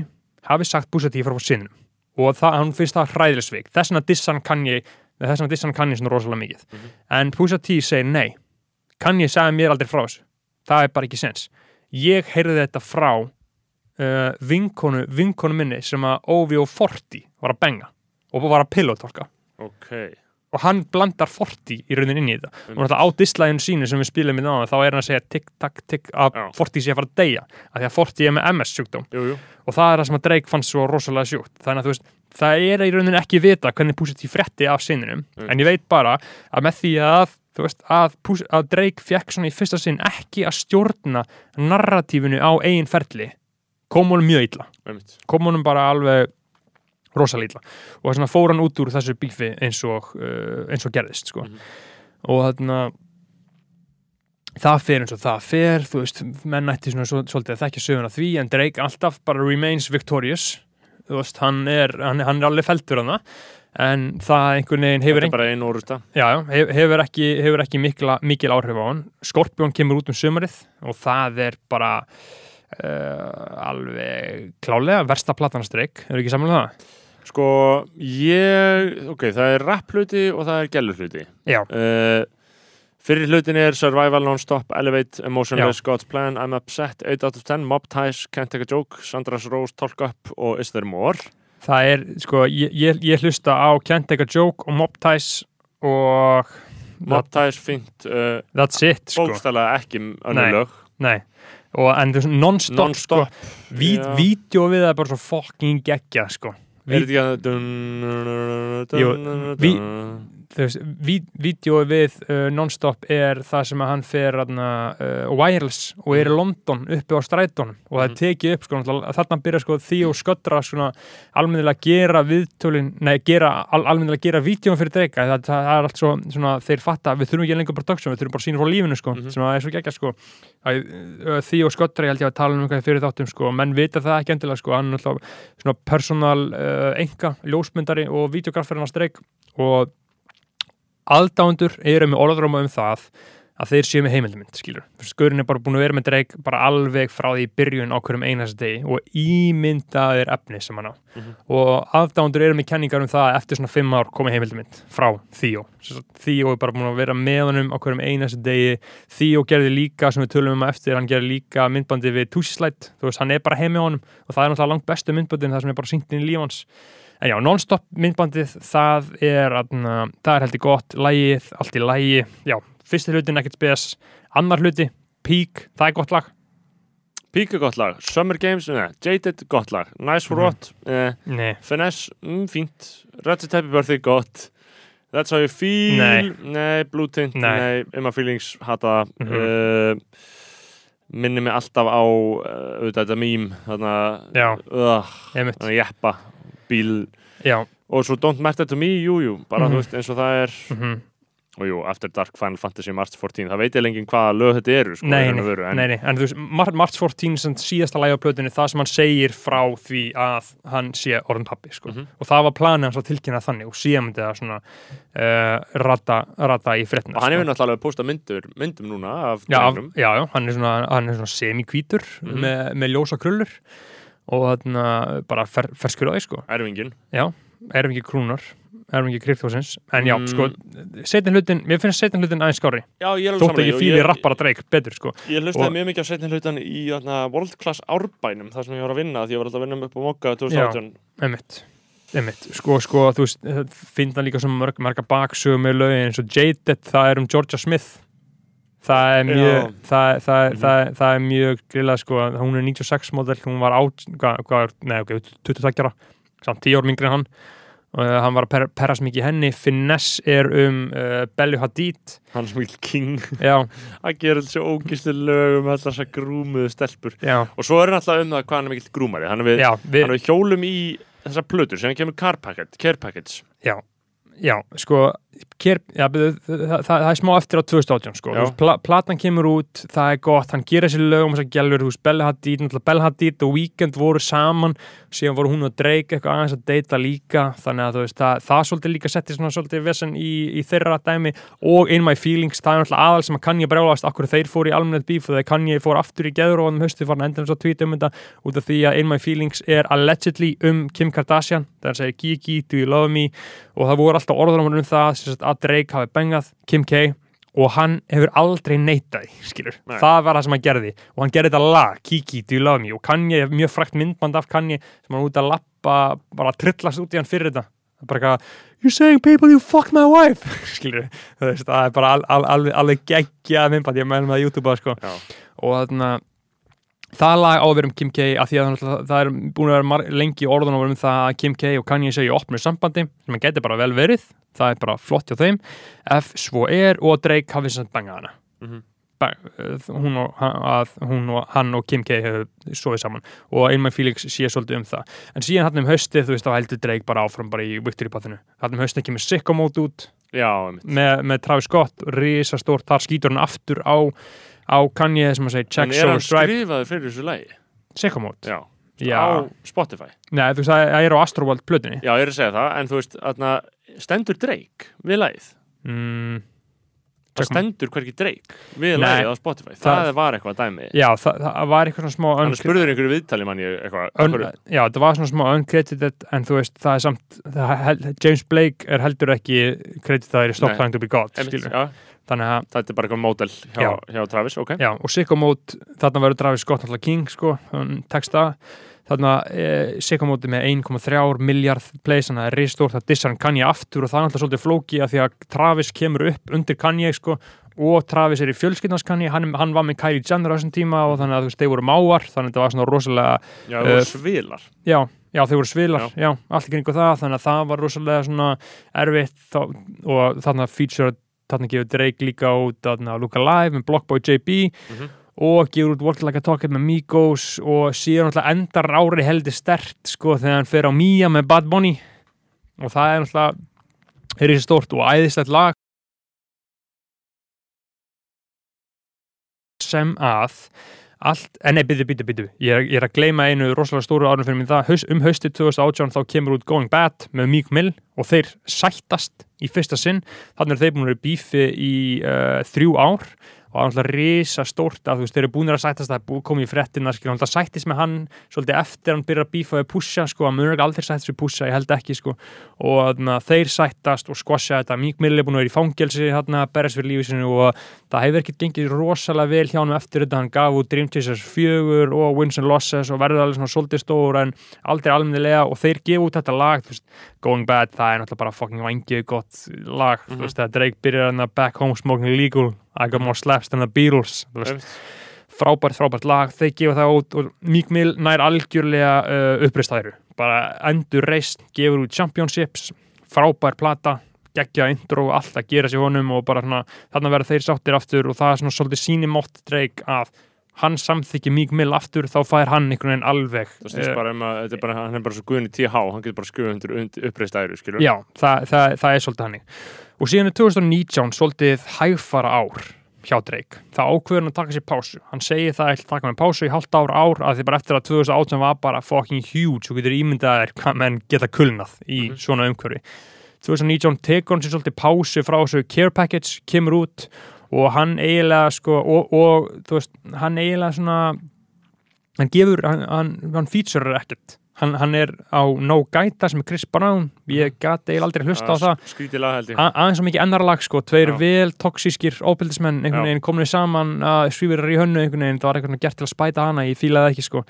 hafi sagt Pusha T frá sinnum og það, hann finnst það hræðilegsvik. Þess vegna dissan Kanye þess vegna dissan Kanye svona rosalega mikið. Mhm. en Pusha T segir nei. Kanye sagði mér aldrei frá þessu. Það er bara ekki sens. Ég heyrði þetta frá uh, vinkonu, vinkonu minni sem að OVO 40 var að benga og var að pillotolka Ok og hann blandar 40 í raunin inn í þetta. Og náttúrulega á dislæginu sínu sem við spilum í náða þá er hann að segja tikk, takk, tikk að. 40 sé að fara að deyja. Af því að 40 er með MS sjúkdóm. Jú, jú. Og það er það sem að Drake fannst svo rosalega sjúkt. Þannig að þú veist, það er í raunin ekki vita hvernig Pusha frétti af sininum. Mm. en ég veit bara að með því að þú veist, að, að Drake fekk svona í fyrsta sinn ekki að stjórna narratífinu á eigin ferli kom honum mjög illa. Kom honum bara alveg rosalega illa og þess vegna fór hann út úr þessu bífi eins og, uh, eins og gerðist sko. Mhm. og þarna það fer eins og það fer þú veist, menn ætti svona svo- svolítið að þekkja söguna því en Drake alltaf bara remains victorious þú veist, hann er, hann, hann er alveg feltur hann en það einhvern veginn hefur, ein, já, já, hef- hefur ekki, hefur ekki mikla, mikil áhrif á hann Skorpjón kemur út um sömarið og það er bara uh, alveg klálega versta platans Drake, hefur ekki samlega það? Sko, ég Ok, það er rap hluti og það er gælu hluti. Já, uh, Fyrir hlutin er Survival Non-Stop, Elevate, Emotionless, God's Plan, I'm Upset, 8 out of 10, Mob Ties, Can't Take a Joke, Sandra's Rose, Talk Up og Is There More? Það er, sko, ég, ég, ég hlusta á Can't Take a Joke og Mob Ties og Mob Ties fínt uh, that's it, sko. bókstælega ekki Nei. önnur lög. Nei, og en þú veist, non-stop, Non-stop sko, ví, Já. vídeo við það er bara svo fucking geggja, sko Er vídeói við uh, non-stop er það sem að hann fer aðna, uh, wireless og er í London uppi á strætónum og það Mhm. tekið upp sko, þarna byrja sko því og svona almennilega að gera viðtölin, nei, al, almennilega að gera vídeóum fyrir dreika, það, það er allt svo svona, þeir fatta, við þurfum ekki lengur production, við þurfum bara að sína frá lífinu sko, Mhm. sem að er svo geggja sko. Því og sköttra, ég held ég að tala um eitthvað fyrir þáttum sko, menn vita það ekki endilega sko, hann er alltaf svona personal uh, enga, ljósmyndari og videografferinn á streik. Og aðdándur eru með orðróma um það að þeir séu með heimildamind, skilur skurinn er bara búin að vera með dreik bara alveg frá því byrjun á hverjum einast degi og ímyndaðir efni sem hann á. Mhm. og aðdándur eru með kenningar um það að eftir svona fimm ár komi heimildamind frá Theo. Theo er bara búin að vera með honum á hverjum einast degi. Theo gerði líka, sem við tölum um á eftir hann gerði líka myndbandi við Tushislætt þú veist, hann er bara heim með honum og það er náttúrulega langt bestu myndbandin það sem er bara syngt inn í lífans En já, non-stop myndbandið, það er, aðna, það er heldur gott, lægið, allt í lægi, já, fyrsti hlutin ekkert spes, annar hluti, Peak, það er gott lag, Pík er gott lag, Summer Games, neða, Jaded, gott lag, Nice for Mhm. What, eh, nei, Finesse, mm, fínt, Red Happy Birthday, gott, That's How You Feel, Nei. nei Blue Tint, Nei. Emma Feelings, hata, mm Mhm. minni mig alltaf á, uh, auðvitað þetta uh, einmitt, þarna jeppa, bíl, já, og svo Don't Matter To Me, jú, jú, bara Mhm. þú veist eins og það er, mhm, og jú, After Dark, Final Fantasy, March 14, það veit ég lengi hvaða lög þetta eru, sko, nei, í raun nei, og veru, en, nei, nei, en þú veist, Mar March 14 sem síðasta lægi á plötunni, það sem hann segir frá því að hann sé orðin pappi, sko, Mhm. og það var planið hans að tilkynna þannig og síðan myndi það svona uh, rata, rata í fréttina, og hann sko. hefur náttúrulega alveg postað myndur, myndum núna af Já, drengnum. já, já, hann er svona, hann er svona semikvítur Mhm. með, með ljósa krullur og þarna bara fer, ferskur á því sko erfingin, já, ekki krúnar ekki kryptósins, en já, Mm. sko setin hlutin, mér finnst setin hlutin aðeins skári ég þótt saman ekki fíli rappara dreik, betur sko. Ég hlustaði mjög mikið á setni hlutan í þarna, World Class árbænum, þar sem ég var að vinna því ég var alltaf að vinna upp á Mokka 2018 Einmitt, einmitt, sko, sko, þú veist finna líka svona mörg, marga baksögum með lögin eins og Jaded, það er um Georgia Smith. Það er mjög það, það, Mhm. það, það er mjög grillað sko, hún er 96 model, hún var át, hvað, hvað, nei, ok, 22 ára samt 10 ár mingri en hann. Uh, hann var að per, perrast mikið í henni. Finesse er um uh, Bellu Hadid. Hann sem vil king. Að gera þessu ógistu lög um allar þessar grúmuðu stelpur. Já, og svo er hann alltaf um það hvað hann er mikill grúmari. Hann er við, já, hann við, er við hjólum í þessar plötur sem kemur car package, care package já. Já, sko kér, já, það, það, er smá eftir á 2018 sko, pla, platan kemur út það er gott, hann gerir þessi lög um þess að gælur, þú veist, Bella Hadid, náttúrulega Bella Hadid og Weekend voru saman, síðan voru hún og Drake eitthvað aðeins að deyta líka þannig að veist, það, það svolítið líka setti svona svolítið vesen í, í þeirra dæmi og In My Feelings, það er náttúrulega aðal sem að kann ég brjálast, akkur þeir fóru í almennet bíf og þeir kann ég fór aftur í geður og hann höstu að enda þess að tweeta um þetta út af því að In My Feelings er allegedly um Kim Kardashian, það er að segja Að Drake hafi bengað Kim K og hann hefur aldrei neitaði skilur, Nei. það var það sem hann gerði og hann gerði þetta lag, Kiki, do you love me og Kanye, mjög frækt myndband af Kanye sem hann út að lappa, bara að trillast út í hann fyrir þetta, bara eitthvað you're saying people you fucked my wife skilur, það, er bara al, al, alveg, alveg geggjað myndband, ég meðlum það á YouTube sko. Já. og þarna það lag á að vera um Kim K af því að það, er búin að vera lengi orðun um það að Kim K og Kanye segja opnur sambandi sem að geti bara vel verið. Það er bara flott hjá þeim. Ef svo er og Drake hafi sem bangað hana. Bang, uh, hún, og, hann- að, hún og hann og Kim K hefur sofið saman. Og einmann Felix sé svolítið um það. En síðan hann um haustið þú veist þá heldur Drake bara áfram bara í Victory Pathinu hann um haustið kemur Sicko Mode út. Já, með, með Travis Scott risastórt, þar skýtur hann aftur á á Kanye sem að segja en check, er show, hann stripe, skrifaður fyrir þessu lagi? Sicko Mode. Já, Já. á Spotify. Nei, þú veist, það er á Astroworld plötunni. Já, ég er að segja það, en þú veist, þarna stendur Drake við lagið? Mm, Það stendur hverki Drake við Nei. lagið á Spotify. Það, Það- var eitthvað dæmi. Já, það, það var eitthvað svona smá Hann uncre- spurður einhverju viðtali mann ég eitthvað un, hverju- Já, það var svona smá uncredited en þú veist, það er samt það, hel- James Blake er heldur ekki kreditaður í Stop Nei. Trying to be God Einmitt, skilur. já, Þannig að, Þetta er bara eitthvað mótel hjá, Já. hjá Travis, ok. Já, og Sicko Mode þarna verður Travis Scott náttúrulega King sko, texta þarna e, Mode er með 1,3 miljard plays, þannig að það er ristórt það dissar hann Kanye aftur og það er náttúrulega svolítið flóki að því að Travis kemur upp undir Kanye sko, og Travis er í fjölskyldnars Kanye. Hann, hann var með Kylie Jenner á þessum tíma og þannig að þeir voru máar þannig að þetta var svona rosalega Já, það voru svilar. Já, já þeir voru svilar, já, allt í kringu það þannig að það var rosalega svona erfitt og þarna feature þarna gefur Drake líka út þarna Luka Live með Blockboy JB Mhm. og gefur út Walk Like a Talker með Migos og síðan náttúrulega endar ári heldur stert sko þegar hann fer á Mia með Bad Bunny og það er náttúrulega er þessi stórt og æðislegt lag sem að allt, en nei, byttu, byttu, byttu ég ég er að gleyma einu rosalega stóru árum fyrir mig það, Haus, um haustið 2018 þá kemur út Going Bad með Meek Mill og þeir sættast í fyrsta sinn. Þannig er þeir búin að vera bífi í uh, þrjú ár og það er náttúrulega risa stórt að þú veist, þeir eru búin að sættast það er komið í fréttina, skilur, hann sættist með hann svolítið eftir hann byrjar að bífa við pusha sko, munur ekki aldrei sættast við pusha, ég held ekki sko og þarna, þeir sættast og squasha þetta, Meek Mill er búin að vera í fangelsi hérna, berðast fyrir lífið sinu og það hefur ekki gengið rosalega vel hjá hann eftir þetta, hann gaf út Dream Chasers 4 og Wins and Losses og alveg svona svolítið stór en aldrei almennilega og þeir gefa út þetta lag, veist, Going Bad, það er náttúrulega bara fucking vangið gott lag, þú veist, það Drake byrjar að Back Home Smoking Legal, I got more slaps than the Beatles, frábært, frábært lag, þeir gefa það út og Meek Mill nær algjörlega uh, uppreistæru, bara endur reist, gefur út championships frábær plata, geggja intro allt að gera sér honum og bara svona þarna verða þeir sáttir aftur og það er svona svolítið síni mótt dreik að hann samþykki Meek Mill aftur þá fær hann einhvern veginn alveg það snýst eh, bara um að þetta er bara, hann er bara svo guðin í TH hann getur bara skrifað undir, uppreist æru skilur Já, það, það, það er svolítið hannig og síðan er 2019 svolítið hægfara ár hjá Drake. Það ákveður hann að taka sér pásu. Hann segir það ekki taka með pásu í halvt ár ár að því bara eftir að 2018 var bara fucking huge. Og getur ímyndað þér hvað menn geta kulnað í Mhm. svona umhverfi. 2019 tekur hann sér svolítið pásu frá þessu care package, kemur út og hann eiginlega sko og, og þú veist, hann eiginlega svona hann gefur, hann, hann, hann featurear ekkert. Hann, hann er á No Gaita sem er Chris Brown ég gati eiginlega aldrei hlusta á það skrítið lag held ég. Aðeins svo mikið ennarlag sko, tveir Já. vel toksískir óbyldismenn, einhvern veginn komin saman að svífirar í hönnu, einhvern veginn. Það var eitthvað gert til að spæta hana, ég fílaði það ekki sko.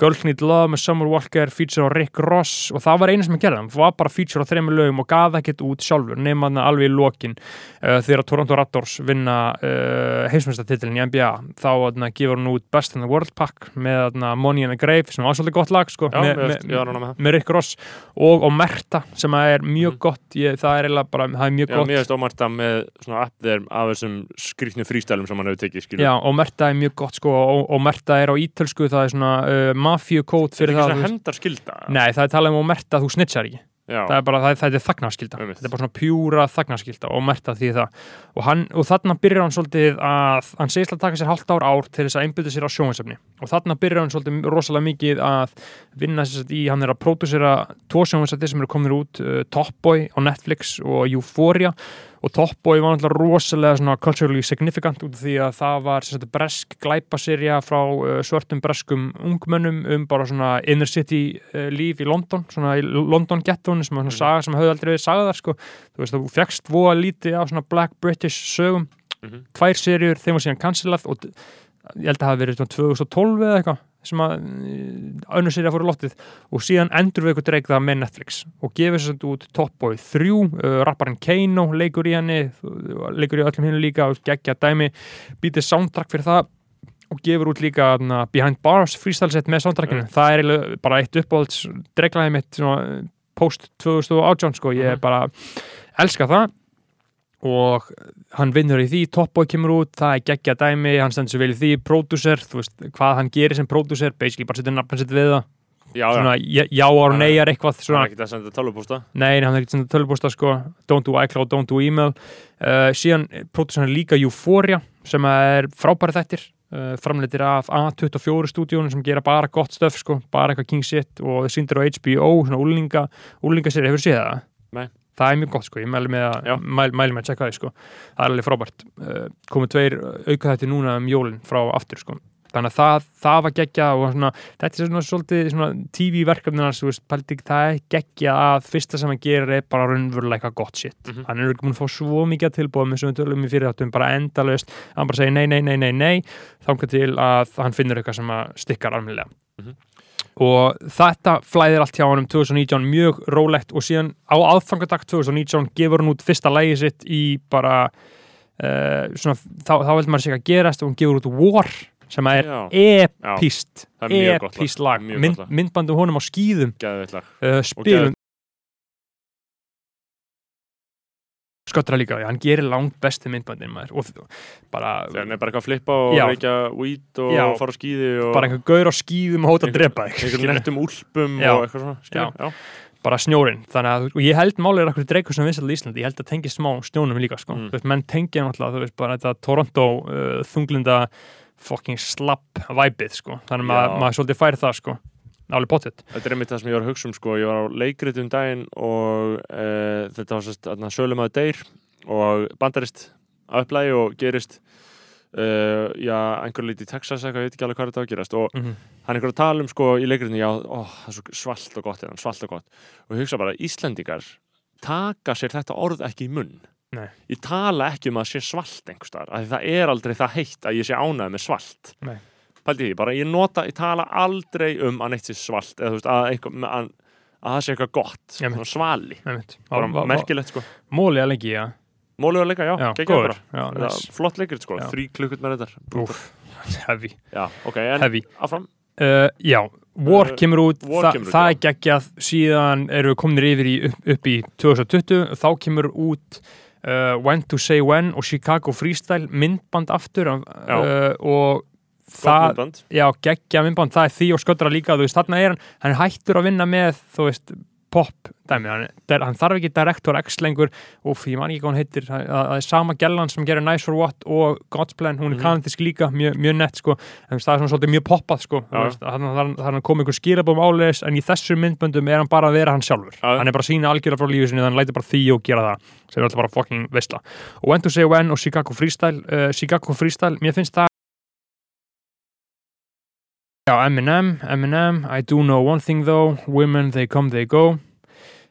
Girl Need Love með Summer Walker feature á Rick Ross og það var einu sem ég gerði hann var bara feature á þreymur lögum og gaf ekkert út sjálfur nema hann alveg í lokin. Uh, þegar Toronto Raptors vinna uh, heimsmyndstartitilin í NBA þá uh, gefur hann út Best in the World pack með uh, Money in the Grave sem var svolítið gott lag sko, já, með, með, með, það. með Rick Ross og, og Merta sem að er mjög Mhm. gott ég, það er eiginlega bara, það er mjög Já, gott. mér veist ómarta með svona app þeir af þessum skrýtnu frístælum sem hann hefur tekið skilur Já, og Merta er mjög gott sko og, og Merta er á ítölsku, það er svona uh, mafíukót Þetta er fyrir ekki það svona þú veist- hendar skilda Nei, það er talað um að Merta, þú snitchar ekki Já, það er bara, það, það er þagnarskylda. Þetta er bara svona pjúra þagnarskylda og Merta því það. Og, hann, og þarna byrjar hann svolítið að hann segist að taka sér halvt ár ár til þess að einbyrða sér á sjónvarsefni og þarna byrjar hann svolítið rosalega mikið að vinna sér í, hann er að pródusera tvo sjónvarsefni sem eru komin út uh, Top Boy á Netflix og Euphoria og Top Boy var náttúrulega rosalega svona culturally significant út af því að það var sagt, bresk glæpaserja frá uh, svörtum breskum ungmönnum um bara svona inner city uh, líf í London, svona í London gettónu sem saga sem hafði aldrei verið sagðar sko. þú veist, þú fegst voða lítið af svona black british sögum Mhm. tvær serjur, þeim var síðan cancelað og ég held að það hafi verið svona 2012 eða eitthvað sem að uh, önnur serja fóru í loftið. Og síðan endur við eitthvað dreik það með Netflix og gefur sér þetta út Top Boy 3 uh, rapparinn Kano leikur í henni leikur í öllum hinnu líka og geggja dæmi. Býtið soundtrack fyrir það og gefur út líka na, Behind Bars freestyle set með soundtrackinu. Það er bara eitt uppáhalds dreglaði mitt svona, post 2018 sko, ég Mhm. bara elska það og hann vinnur í því, Top Boy kemur út það er geggja dæmi, hann stendur svo vel í því pródúser, þú veist, hvað hann gerir sem pródúser basically bara setja nafn sitt við það. Já, svona, já, já Nei. neyjar eitthvað Það svona, er ekki að senda tölvupústa nei, hann er ekki sendið tölvupósta sko, don't do iCloud, don't do email. Uh, síðan pródúser líka Euphoria sem er frábæri þettir uh, framleitir af A24 stúdíunum sem gera bara gott stöf sko, bara eitthvað king shit og síndir á HBO, svona úlinga úlingaseri, hefur séð það? Nei. Það er mjög gott sko, ég mæli með að, mæli með að checka það sko, það er alveg frábært. Uh, komið tveir auka þetta núna um jólin frá aftur sko, þannig að það, það var geggja og svona, þetta er svona svolítið svona TV-verkefninar, þú veist, pældi, það er geggja að fyrsta sem hann gerir er bara raunverulega eitthvað gott shit, Mhm. hann er ekki múin að fá svo mikið að tilbúa með sem við tölum í fyrir áttum bara endalaust, hann bara segir nei, nei, nei, nei, nei. Þangað til að hann finnur eitthvað sem að stikkar almennilega. Mhm. Og þetta flæðir allt hjá hann um 2019 mjög rólegt og síðan á aðfangadag 2019 gefur hann út fyrsta lægi sitt í bara uh, svona, þá, þá veldur maður sig að gerast og hann gefur út War sem er gott epíst lag, Mynd, gott lag. myndbandu honum á skýðum uh, spilum sköttra líka, hann gerir langt besti myndbandin maður bara, Þegar hann er bara eitthvað að flippa og reykja weed og Já. fara á skíði og bara einhver gaur á skýðum og hóta að drepa skilur. nettum úlpum Já. og eitthvað svona. Já. bara snjórin, þannig að og ég held málið er akkur dreikur sem vinsall í Íslandi, ég held að tengi smá snjónum líka, sko, Mm. veist, menn tengja náttúrulega, þú veist, bara þetta Toronto uh, þunglinda fucking slapp væpið, sko, þannig að maður, svolítið færi það, sko, alveg potið Þetta er einmitt það sem ég var að hugsa um sko. Ég var á leikrit um daginn og e, þetta var að sölum að deyr og bandarist á upplægi og gerist e, já, einhver lítið í Texas eitthvað, ég veit ekki alveg hvað þetta á að gerast og mm -hmm. hann er einhver að tala um sko í leikritinu já, ó, það er svo svalt og gott hérna, svalt og gott og ég hugsa bara, Íslendingar taka sér þetta orð ekki í munn Nei. ég tala ekki um að sé svalt einhvers staðar, af því það er aldrei það heitt að ég sé ánægð með svalt Nei. Pældi því, bara ég nota, ég tala aldrei um að neitt sé svalt eða þú veist, að, einhver, að, að það sé eitthvað gott svona svali, bara merkilegt sko. Mólið að lengi, já, Móluður leika, já, já, geggjað góður. bara. flott leikrit sko, þrý klukkut með þetta. Úf, heavy, já, ok, en heavy. áfram. Uh, já, War Uh, kemur út, War þa kemur það er geggjað. Síðan eru við kominir yfir í, upp, upp í 2020, þá kemur út uh, When to Say When og Chicago Freestyle myndband aftur uh, og það, já, geggjað myndband. Það er því og sköldra líka, þú veist, þarna er hann hann er hættur að vinna með, þú veist pop dæmi, hann, hann þarf ekki Director X lengur, og ég man ekki hvað hann heitir. Það er sama gellan sem gerir Nice for What og God's Plan, hún er Mhm. kanadísk líka mjög, mjög nett, sko, en það er svona svolítið mjög poppað, sko, þannig að hann komið einhver skýrabum áleis, en í þessu myndböndum er hann bara að vera hann sjálfur, Já. hann er bara að sína algjörða frá lífið sinni, þannig hann lætur bara því og gera það sem er alltaf bara fucking veistla og When to Say When og Chicago Freestyle uh, Chicago Freestyle, mér finnst það Já, Eminem, Eminem, I do know one thing though, women they come they go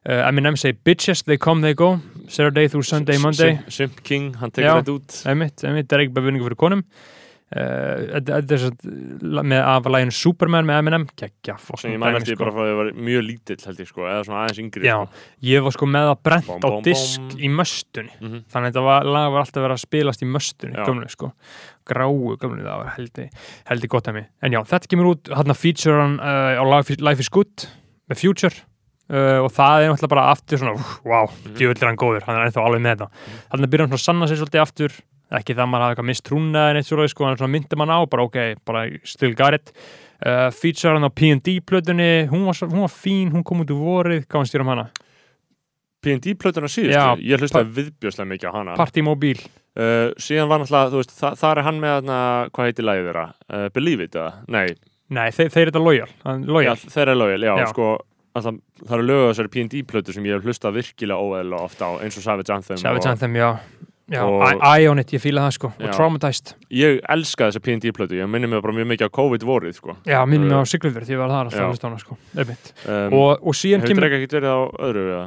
uh, Eminem say bitches they come they go, Saturday through Sunday, Monday Simp, King, hann tekur Já. þetta út Emitt, Emitt, það er ekki bara vinningu fyrir konum uh, Þetta er svo með afalægin Superman með Eminem, geggja sem ég man eftir bara að ég var mjög lítill held ég sko, eða svona aðeins yngri Já, sko. ég var sko með það brent Bom, á bom, disk bom. í möstunni Mhm. þannig að þetta var, lag var alltaf verið að spilast í möstunni Já. gömlu sko, gráu gömlu það var heldig, heldig gott að mig en já, þetta kemur út, hann að feature hann uh, á Life is, Good með Future uh, og það er náttúrulega bara aftur svona, wow, Mhm. djúvill er hann góður hann er ennþá alveg með það, þannig að byrja hann svona að sanna sig svolítið aftur, ekki það að maður hafa eitthvað mistrúna eða neitt svo sko, hann svona myndi mann á bara ok, bara still got it. Uh, feature hann á P&D plötunni hún var, hún var fín, hún kom út úr vorið gáðan stýra um hana, P&D plötuna síðustu, Já, ég hlustaði viðbjörslega mikið á hana Party Mobile uh, síðan var náttúrulega, þú veist, þa þar er hann með hana, hvað heitir lagið þeirra, uh, Believe It eða? Nei, Nei, þeir, þeir eru þetta loyal, hann- já, þeir er loyal, já, Já. sko alltaf, það eru lögu þessari P&D plötu sem ég hef hlustað virkilega óeðla ofta á eins og Savage Anthem Savage og Anthem, já, já Ionit, ég fíla það sko Já. og Traumatized, ég elska þessa P&D plötu, ég minni mig bara mjög mikið á COVID-vorið sko. já, minnum mig Uh, á Siglufjörð því ég var þar já. að staflist hana sko Einmitt. um, og, og síðan hefur kemur Drake ekkert verið á öðru eða?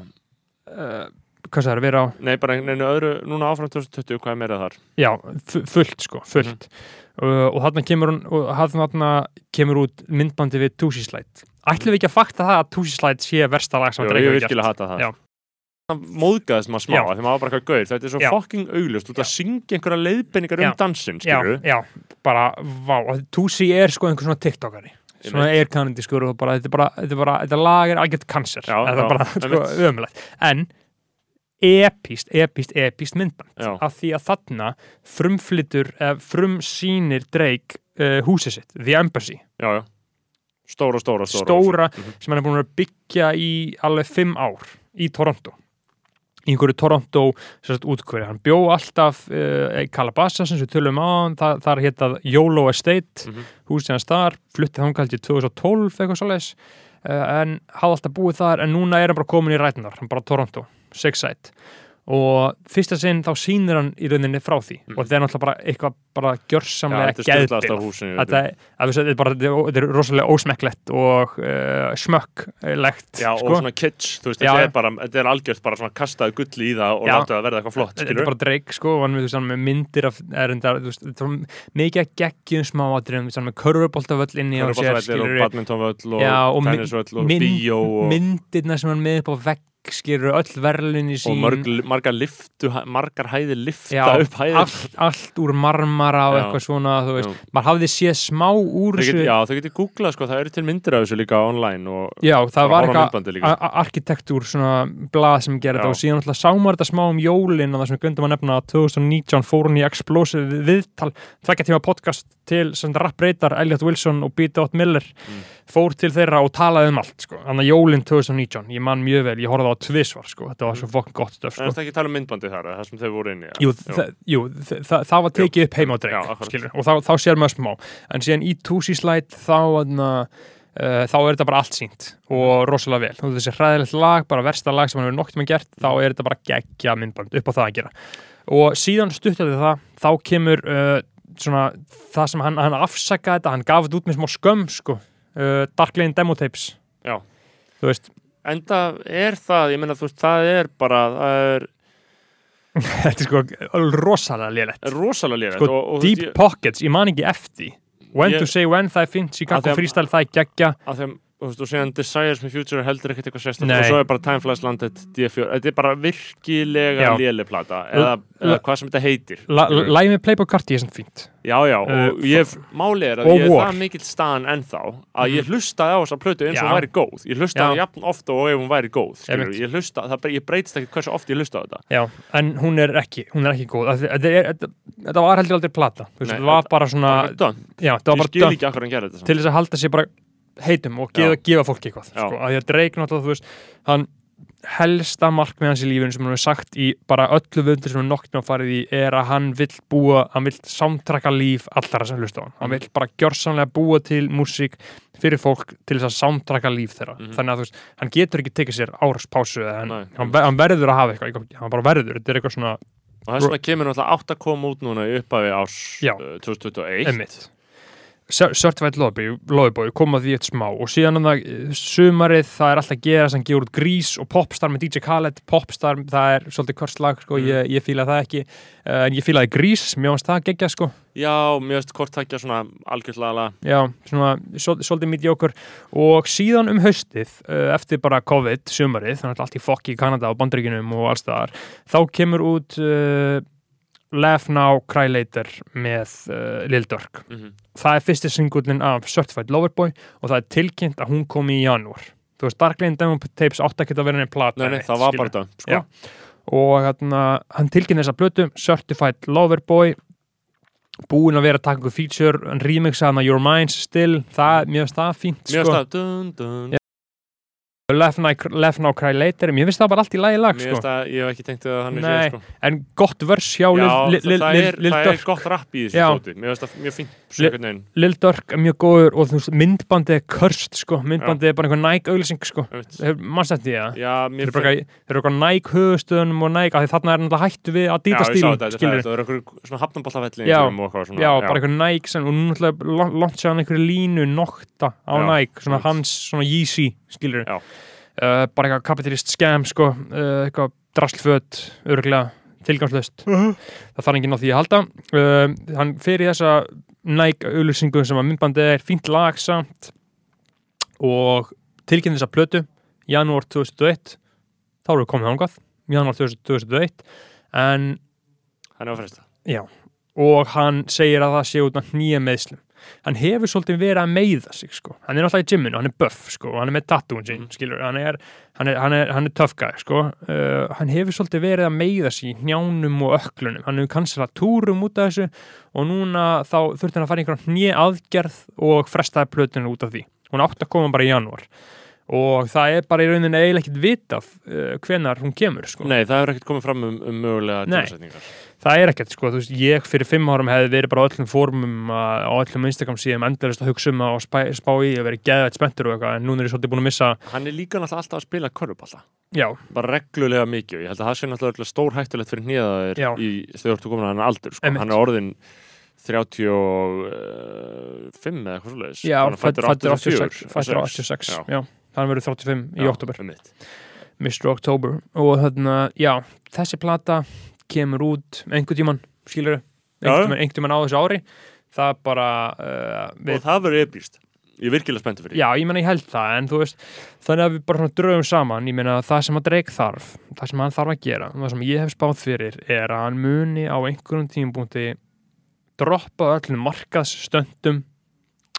Uh, hvað það er, vera á Nei, bara neinu öðru, núna áfram 2020, hvað er meira þar? já, fu- fullt sko, fullt Mhm. uh, og þarna kemur kemur út myndbandi við Tusi Slide ætlum við ekki að fakta það að Tusi Slide sé versta lag sem Jú, að ég Drake hefur virkilega gert hata það Já. Það móðgæðist maður smá, Já. þegar maður var bara eitthvað gaur þetta er svo Já. fucking augljóst, þú ert að syngja einhverja leiðbenningar Já. um dansinn, já, skilur já, bara, vá Tusi er sko einhver svona tiktokari svona er kanadískur og bara, þetta bara, þetta bara, þetta lag er algjört cancer, Já, þetta er bara, sko, ömulegt en epíst, epíst, epíst myndband. Já. af því að þarna frumflytur, eða frumsýnir Drake uh, húsið sitt, The Embassy. Já, já, stóra, stóra, stóra stóra. Mhm. sem hann er búin að byggja í alveg fimm ár í Toronto í einhverju Toronto útkvöri, hann bjó alltaf uh, í Calabasas sem við tölum á það, er héttað YOLO Estate Mhm. húsið hans þar, fluttið þangað til 2012 eitthvað svoleiðis. Uh, en hafði alltaf búið þar en núna er hann bara komin í rætnar, hann bara Toronto Sixside og fyrsta sinn þá sýnir hann í rauninni frá því. Mhm. og það er náttúrulega bara eitthvað bara gjörsamlega þetta húsinu þetta, er- þetta, er bara, þetta er- þetta rosalega ósmekklegt og uh, smökklegt Já, sko. og svona kitsch, þú veist, þetta er bara þetta er algjört bara svona kastaði gull í það og látið það verða eitthvað flott, þetta skilur er bara dreik sko og hann þú veist, með myndir af erindar, þú veist, þetta er mikið að geggjum smáatriðum, þú veist, með körfuboltavöll inni á sér, og skilur badmintonvöll og Já, og tennisvöll og bíó og vegg skilur öll verðlunni og sín mörg, margar, liftu, margar hæðir lifta Já, upp hæðir allt, allt úr marmara og Já. eitthvað svona, maður hafði séð smá úr Þau get, já, þau getur googlað sko, það eru til myndir af þessu líka online og Já, það var eitthvað a- arkitektúr svona blað sem Já. þetta og síðan alltaf sá maður þetta smá um jólin og það sem við gundum að nefna að 2019 fór hún í Explosive viðtal tvekja tíma podcast til sem rappbreytar Elliot Wilson og B. Dot Miller Mm. Fór til þeirra og talaði um allt sko. þannig að jólin 2019, ég man mjög vel ég horfði á tvisvar, sko. þetta var svo fokkin gott stöf Mm. En sko. það ekki að tala um myndbandið þar, það sem þau voru Jú, þa- jú þa- það var tekið upp heima á akkurat. skilur, og þá, þá sér maður smá en síðan í Slide þá, uh, þá er þetta bara allt sínt og rosalega vel, þessi hræðilegt lag bara versta lag sem hann hefur nokt með gert þá er þetta bara geggja myndband upp á það að gera og síðan stuttar það þá kemur uh, svona það sem hann, hann afsakaði þetta, hann gaf þetta út með smá skömm sko, uh, Dark Lane Demo Tapes. Já. þú veist, Enda er það, ég meina þú veist, það er bara, það er þetta er sko rosalega lélegt. Rosalega lérið sko, og, og, Deep ég, Pockets, ég man ekki eftir When Ég- to say when, það er fint því að- Freestyle, það er geggja. að þeim, þú og síðan Desires me Future heldur ekkert eitthvað Nei. og svo er bara Time Flies Landed D4, þetta er bara virkilega Já. léleg plata eða, eða hvað sem þetta heitir. Lægi með Playboy Carti er svona fínt. Já, já, og Uh, ég, máli er að ég er það mikill staðan ennþá að ég hlustaði á þessa plötu eins og hún væri góð. Ég hlustaði Já. jafn ofta og ef hún væri góð ég, hlusta, það, breytist ekki hversu oft ég hlusta á þetta. Já, en hún er ekki, hún er ekki góð. Þetta, var heldur aldrei plata Þú þetta var bara svona til þess að halda sér bara heitum og gefa, gefa fólki eitthvað sko, að því að Drake náttúrulega, þú veist hann helsta markmið hans í lífinu sem hann hefur sagt í bara öllu vöndur sem hann noktið að farið í er að hann vill búa, hann vill samtraka líf allra sem hlusta á hann, hann Mhm. vill bara gjörsamlega búa til músík fyrir fólk til þess að samtraka líf þeirra. Mhm. þannig að þú veist, hann getur ekki tekið sér áraspásu eða hann, hann, ver- hann verður að hafa eitthvað hann bara verður, þetta er eitthvað svona og þess vegna kemur náttúrulega átt að koma út núna í upphafi árs Já. uh, 2021 Emmitt Certified Lobby kom að því eitt smá og síðan um það eh, sumarið það er alltaf að gera sem gefur út Grís og Popstar með DJ Khaled Popstar, það er svolítið kvörslag sko, Mm. ég, ég fíla það ekki uh, en ég fílaði Grís, finnst það geggja sko. Já, veist hvort tækja svona algjörlega já, svona svol- svolítið midjókur og síðan um haustið uh, eftir bara COVID sumarið, þannig að allt í fokki í Kanada og Bandaríkinum og alls þar þá kemur út uh, Laugh Now, Cry Later með uh, Lil Durk mm -hmm. það er fyrsti singullin af Certified Loverboy og það er tilkynnt að hún komi í janúar þú veist, Dark Lane Demo Tapes átt ekki að vera neinn plata Nei, nei, það var bara þetta sko. Og hérna, hann tilkynnt þessa plötu Certified Loverboy búinn að vera að taka ykkur feature hann remixa hana Your Minds Still það, mér finnst það fínt Mér sko. finnst það Laugh Now, Laugh Now Cry Later mér finnst það bara allt í lagi lag sko. það, ég hef ekki tengt að hann er Nei, sér sko. en gott vers hjá Já, Lil, Lil, það, er, það er Durk gott rapp í þessu Já. tóti Mér finnst það mjög einhvern veginn Lil Durk er mjög góður og þú veist, myndbandið er körst sko. myndbandið er bara einhver sko. einmitt. mannst eftir því það Já, Þeir eru eru eitthvað Nike höfustöðunum og því þarna er náttúrulega hættu við Já, ég þetta, þetta skilur það er eitthvað svona hafnabóllafelli Já, Já, bara Nike sem, og nú náttúrulega launcha hann einhverju línu nokta á Já, einmitt. hans, Yeezy, skilur Já. uh, bara eitthvað kapitalist scam, sko. Uh, eitthvað drastlföt, örgulega tilgangslöst, Mhm. það þarf enginn á því að halda. Uh, hann fer í þessa Nike auðlýsingu sem að myndbandið er fínt lag samt. Og tilkynnt þessa plötu janúar 2001 þá eru við komið ángað, janúar 2001 en Hann er að fresta. Já, og hann segir að það sé út af nýja meðslum. Hann hefur svolítið verið að meiða sig, sko. Hann er náttúrulega í gyminu, hann er buff, sko, hann er með tattooin sín, Mhm. skilur, hann er, hann er, er, er guy, sko. Uh, hann hefur svolítið verið að meiða sig í njánum og öklunum. Hann hefur kanslað túrum út af þessu og núna þá þurfti hann að fara einhverjum nýja aðgerð og frestaði plötinu út af því. Hún átti að koma bara í janúar. Og það er bara í rauninni eiginlega ekkit vitað uh, hvenar hún kemur, sko. Nei, það hefur ekkert komið fram um, um mögulega Nei. tímasetningar það er ekkert sko, þú veist, ég fyrir fimm árum hefði verið bara á öllum fórumum að- á öllum Instagram síðan endurist að hugsa um að og spá, spá í að vera geðveit spenntur og eitthvað en núna er ég svolítið búin að missa, Hann er líka náttúrulega alltaf að spila körfuballa já, bara reglulega mikið og ég held að það sé náttúrulega stór hættulegt fyrir nýjaðaðir Já. í þegar þú komin að hann aldur sko. 35 eða eitthvað já, Hann fættur 86 84, fættur sex. 86, Já. Þannig verður 35 í Já, oktober, einmitt. Mr. October og þarna, já, þessi plata kemur út einhvern tíman skilur einhvern tíman, á þessu ári það bara uh, og það verður epíst Ég er virkilega spenntur fyrir því. Já, ég meina ég held það, en þú veist þannig að við bara drögum saman, ég meina það sem að Drake þarf, það sem hann þarf að gera það sem ég hef spáð fyrir er að hann muni á einhverjum tímubúndi droppa öllum markaðsstöndum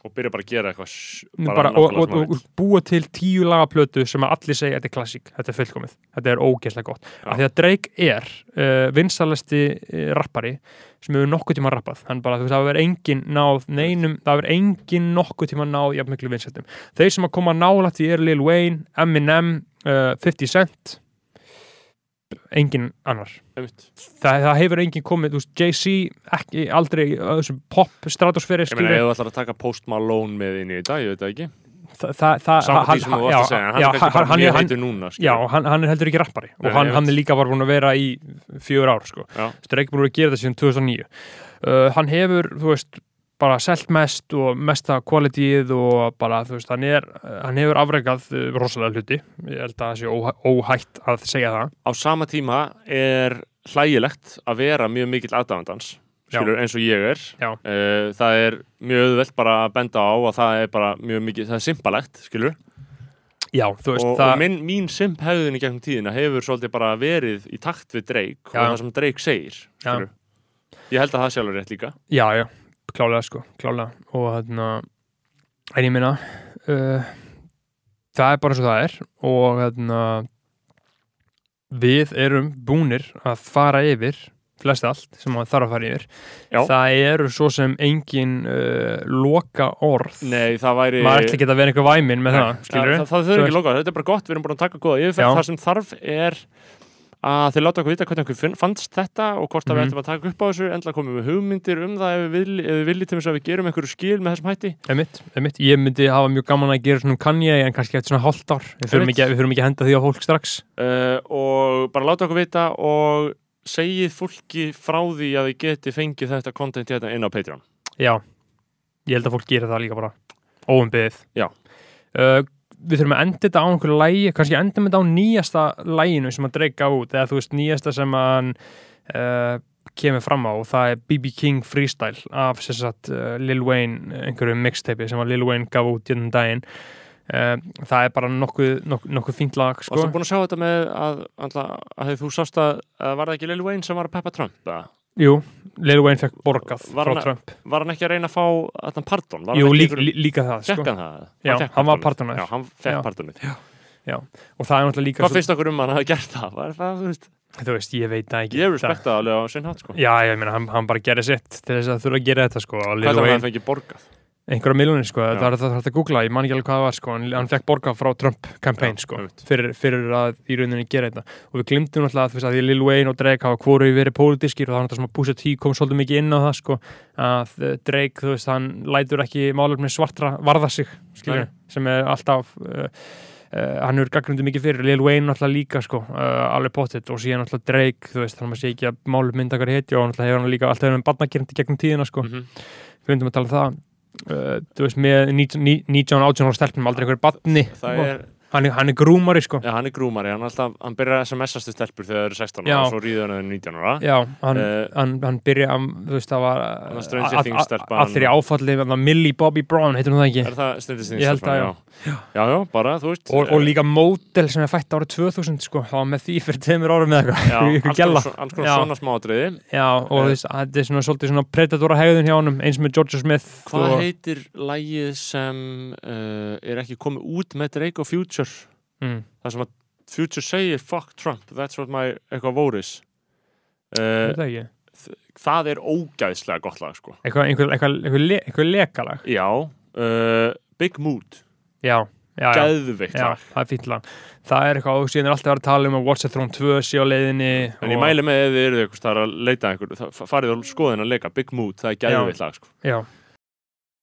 og byrja bara að gera eitthvað s- bara, og, og, og, búa til tíu lagaplötu sem að allir segja þetta er klassík, þetta er fullkomið þetta er ógeðslega gott, Já. af því að Drake er uh, vinsalasti uh, rappari sem hefur nokkuð tíma rappað. Hann bara, þú veist, það hefur engin náð neinum, það hefur engin nokkuð tíma náð jafn miklu vinsættum, þeir sem að koma nálægt í er Lil Wayne, Eminem uh, 50 Cent engin annar það, það hefur engin komið, þú veist, Jay-Z ekki aldrei, þessum pop stratosferi Ég meina, ef þú ætlar að taka Post Malone með inn í þetta, ég veit það ekki það, það, það, Saman því sem þú varst að segja, hann er kannski bara hann, mjög heitur núna. Já, hann, hann er heldur ekki rappari og Nei, hann, hann er líka bara búin að vera í fjögur ár sko. Já. Streik búin að gera þetta síðan 2009 uh, Hann hefur, þú veist bara selt mest og mesta kvalitíð og bara, þú veist, hann er hann hefur afrekað uh, rosalega hluti. Ég held að það sé óhæ, óhætt að segja það. Á sama tíma er hlægilegt að vera mjög mikill aðdáðandans skilur, eins og ég er. Já. Eh, það er mjög auðvelt bara að benda á að það er bara mjög mikið, það er simpalegt skilur, Já, þú veist, og, það og minn, mín simp hefðin í gegnum tíðina hefur svolítið bara verið í takt við Drake Já. og það sem Drake segir skilur. ég held að það sjálfur rétt líka. Já, já, klálega sko, klálega. Og þarna, en ég meina uh, það er bara eins og það er. Og þarna við erum búnir að fara yfir flest allt sem maður þarf að fara yfir. Já. það eru svo sem engin uh, loka orð Nei, það væri maður ætli ekki að vera einhver væmin með það, skilur það, það, það Þú þurfi veist- ekki lokað, þetta er bara gott, við erum búin að taka góða yfirferð, það sem þarf er að þeir láta okkur vita hvernig okkur fannst þetta og hvort að við Mhm. ættum að taka upp á þessu endla komum við hugmyndir um það ef við við vilji til þess að við gerum einhverju skil með þessum hætti Einmitt, einmitt. Ég myndi hafa mjög gaman að gera svona um Kanye en kannski eftir svona hálft ár við Einmitt. ekki, ekki að henda því á fólk strax uh, og bara láta okkur vita og segið fólki frá því að þið geti fengið þetta content hérna inn á Patreon Já, ég held að fólk gerir það líka bara óumbyðið Já. uh, Við þurfum að enda þetta á einhverju lægi kannski endum þetta á nýjasta læginu sem að dreika út eða þú veist nýjasta sem að uh, kemur fram á og það er BB King Freestyle af sagt, uh, Lil Wayne einhverju mixtape sem að Lil Wayne gaf út hérna um daginn uh, það er bara nokkuð, nokkuð, nokkuð fínt lag sko. búin að sjá þetta með að, að, að þú sást að, að var það ekki Lil Wayne sem var að peppa Trump? eða? Jú, Lil Wayne fekk borgað Var frá hann- Trump Var hann ekki að reyna að fá þarna pardon? Var Jú, hann ekki líka, einhver- lí, líka það sko. Fekk hann það? Já, fékk hann var pardonið. pardonær. Já, hann fekk Já. pardonið. og það er náttúrulega líka Hvað finnst okkur um hann að hafa gert það? Var það, þú veist, þú veist, ég veit það ekki ég respekta alveg á sinn hátt, sko. Já, ég meina, hann, hann bara gerði sitt til þess að þurfa að gera þetta sko Hvað er það að hann fengi borgað? Einhverja miljonir sko, það er það að googla, ég man ekki alveg hvað það var sko, hann fekk borgað frá Trump campaign Já, sko, fyrir, fyrir að í rauninni gera þetta. Og við glimtum þú veist að því Lil Wayne og Drake hafa hvoru verið pólitískir og það var náttúrulega að Pusha T kom svolítið mikið inn á það sko, að uh, Drake, þú veist, hann lætur ekki málefni svartra varða sig, skilur, sem er alltaf uh, Uh, hann hefur gaggrindu mikið fyrir. Lil Wayne náttúrulega líka sko, uh, alveg pottitt og síðan náttúrulega Drake, þú veist, þannig að maður sé ekki að málum mynda hver heiti og náttúrulega hefur hann líka alltaf hefur hann barnagerndi gegnum tíðina sko, Mhm. við myndum að tala um það þú veist, með 19 18 ára stelpnum, aldrei einhverju barni. Það er, hann er, hann er grúmari sko já, hann er grúmari, hann, alltaf, hann byrjar að SMS-ast til stelpur þegar það eru 16 Já. ára og svo ríður hann að 19 ára. já, hann, Eh, hann, hann byrja að, þú veist, það var allir í áfalli, Millie Bobby Brown, heitir hún það ekki Er það stundist Ég held að, já. Já, já, bara, þú veist. og, og líka mótel sem er fætt árið 2000 sko, það var með því fyrir tveimur árum með eitthvað, Já, alls konar, svo- alls konar Já. svona. Já, og Eh. þú veist, þetta er svona svolítið svona predatora hegðun hjá honum, eins með Georgia Smith Hvað heitir lægið sem uh, er ekki komið út með Drake og Future? Mm, Það sem að Future segir fuck Trump, that's what my eitthvað voru is. uh, Uh, það ekki. það er ógæðslega gott lag, sko. eitthvað, einhver, eitthvað, eitthvað, le, eitthvað lekalag. Já, uh, Big Mood, Já, já, geðveikt já, það er fínt lag. Það er eitthvað, og síðan er alltaf að tala um að Watch the Throne 2 sé á leiðinni En ég mæli með ef þið eru eitthvað að leita það- farið og skoðin að leika Big Mood, það er geðveikt lag, sko. Já,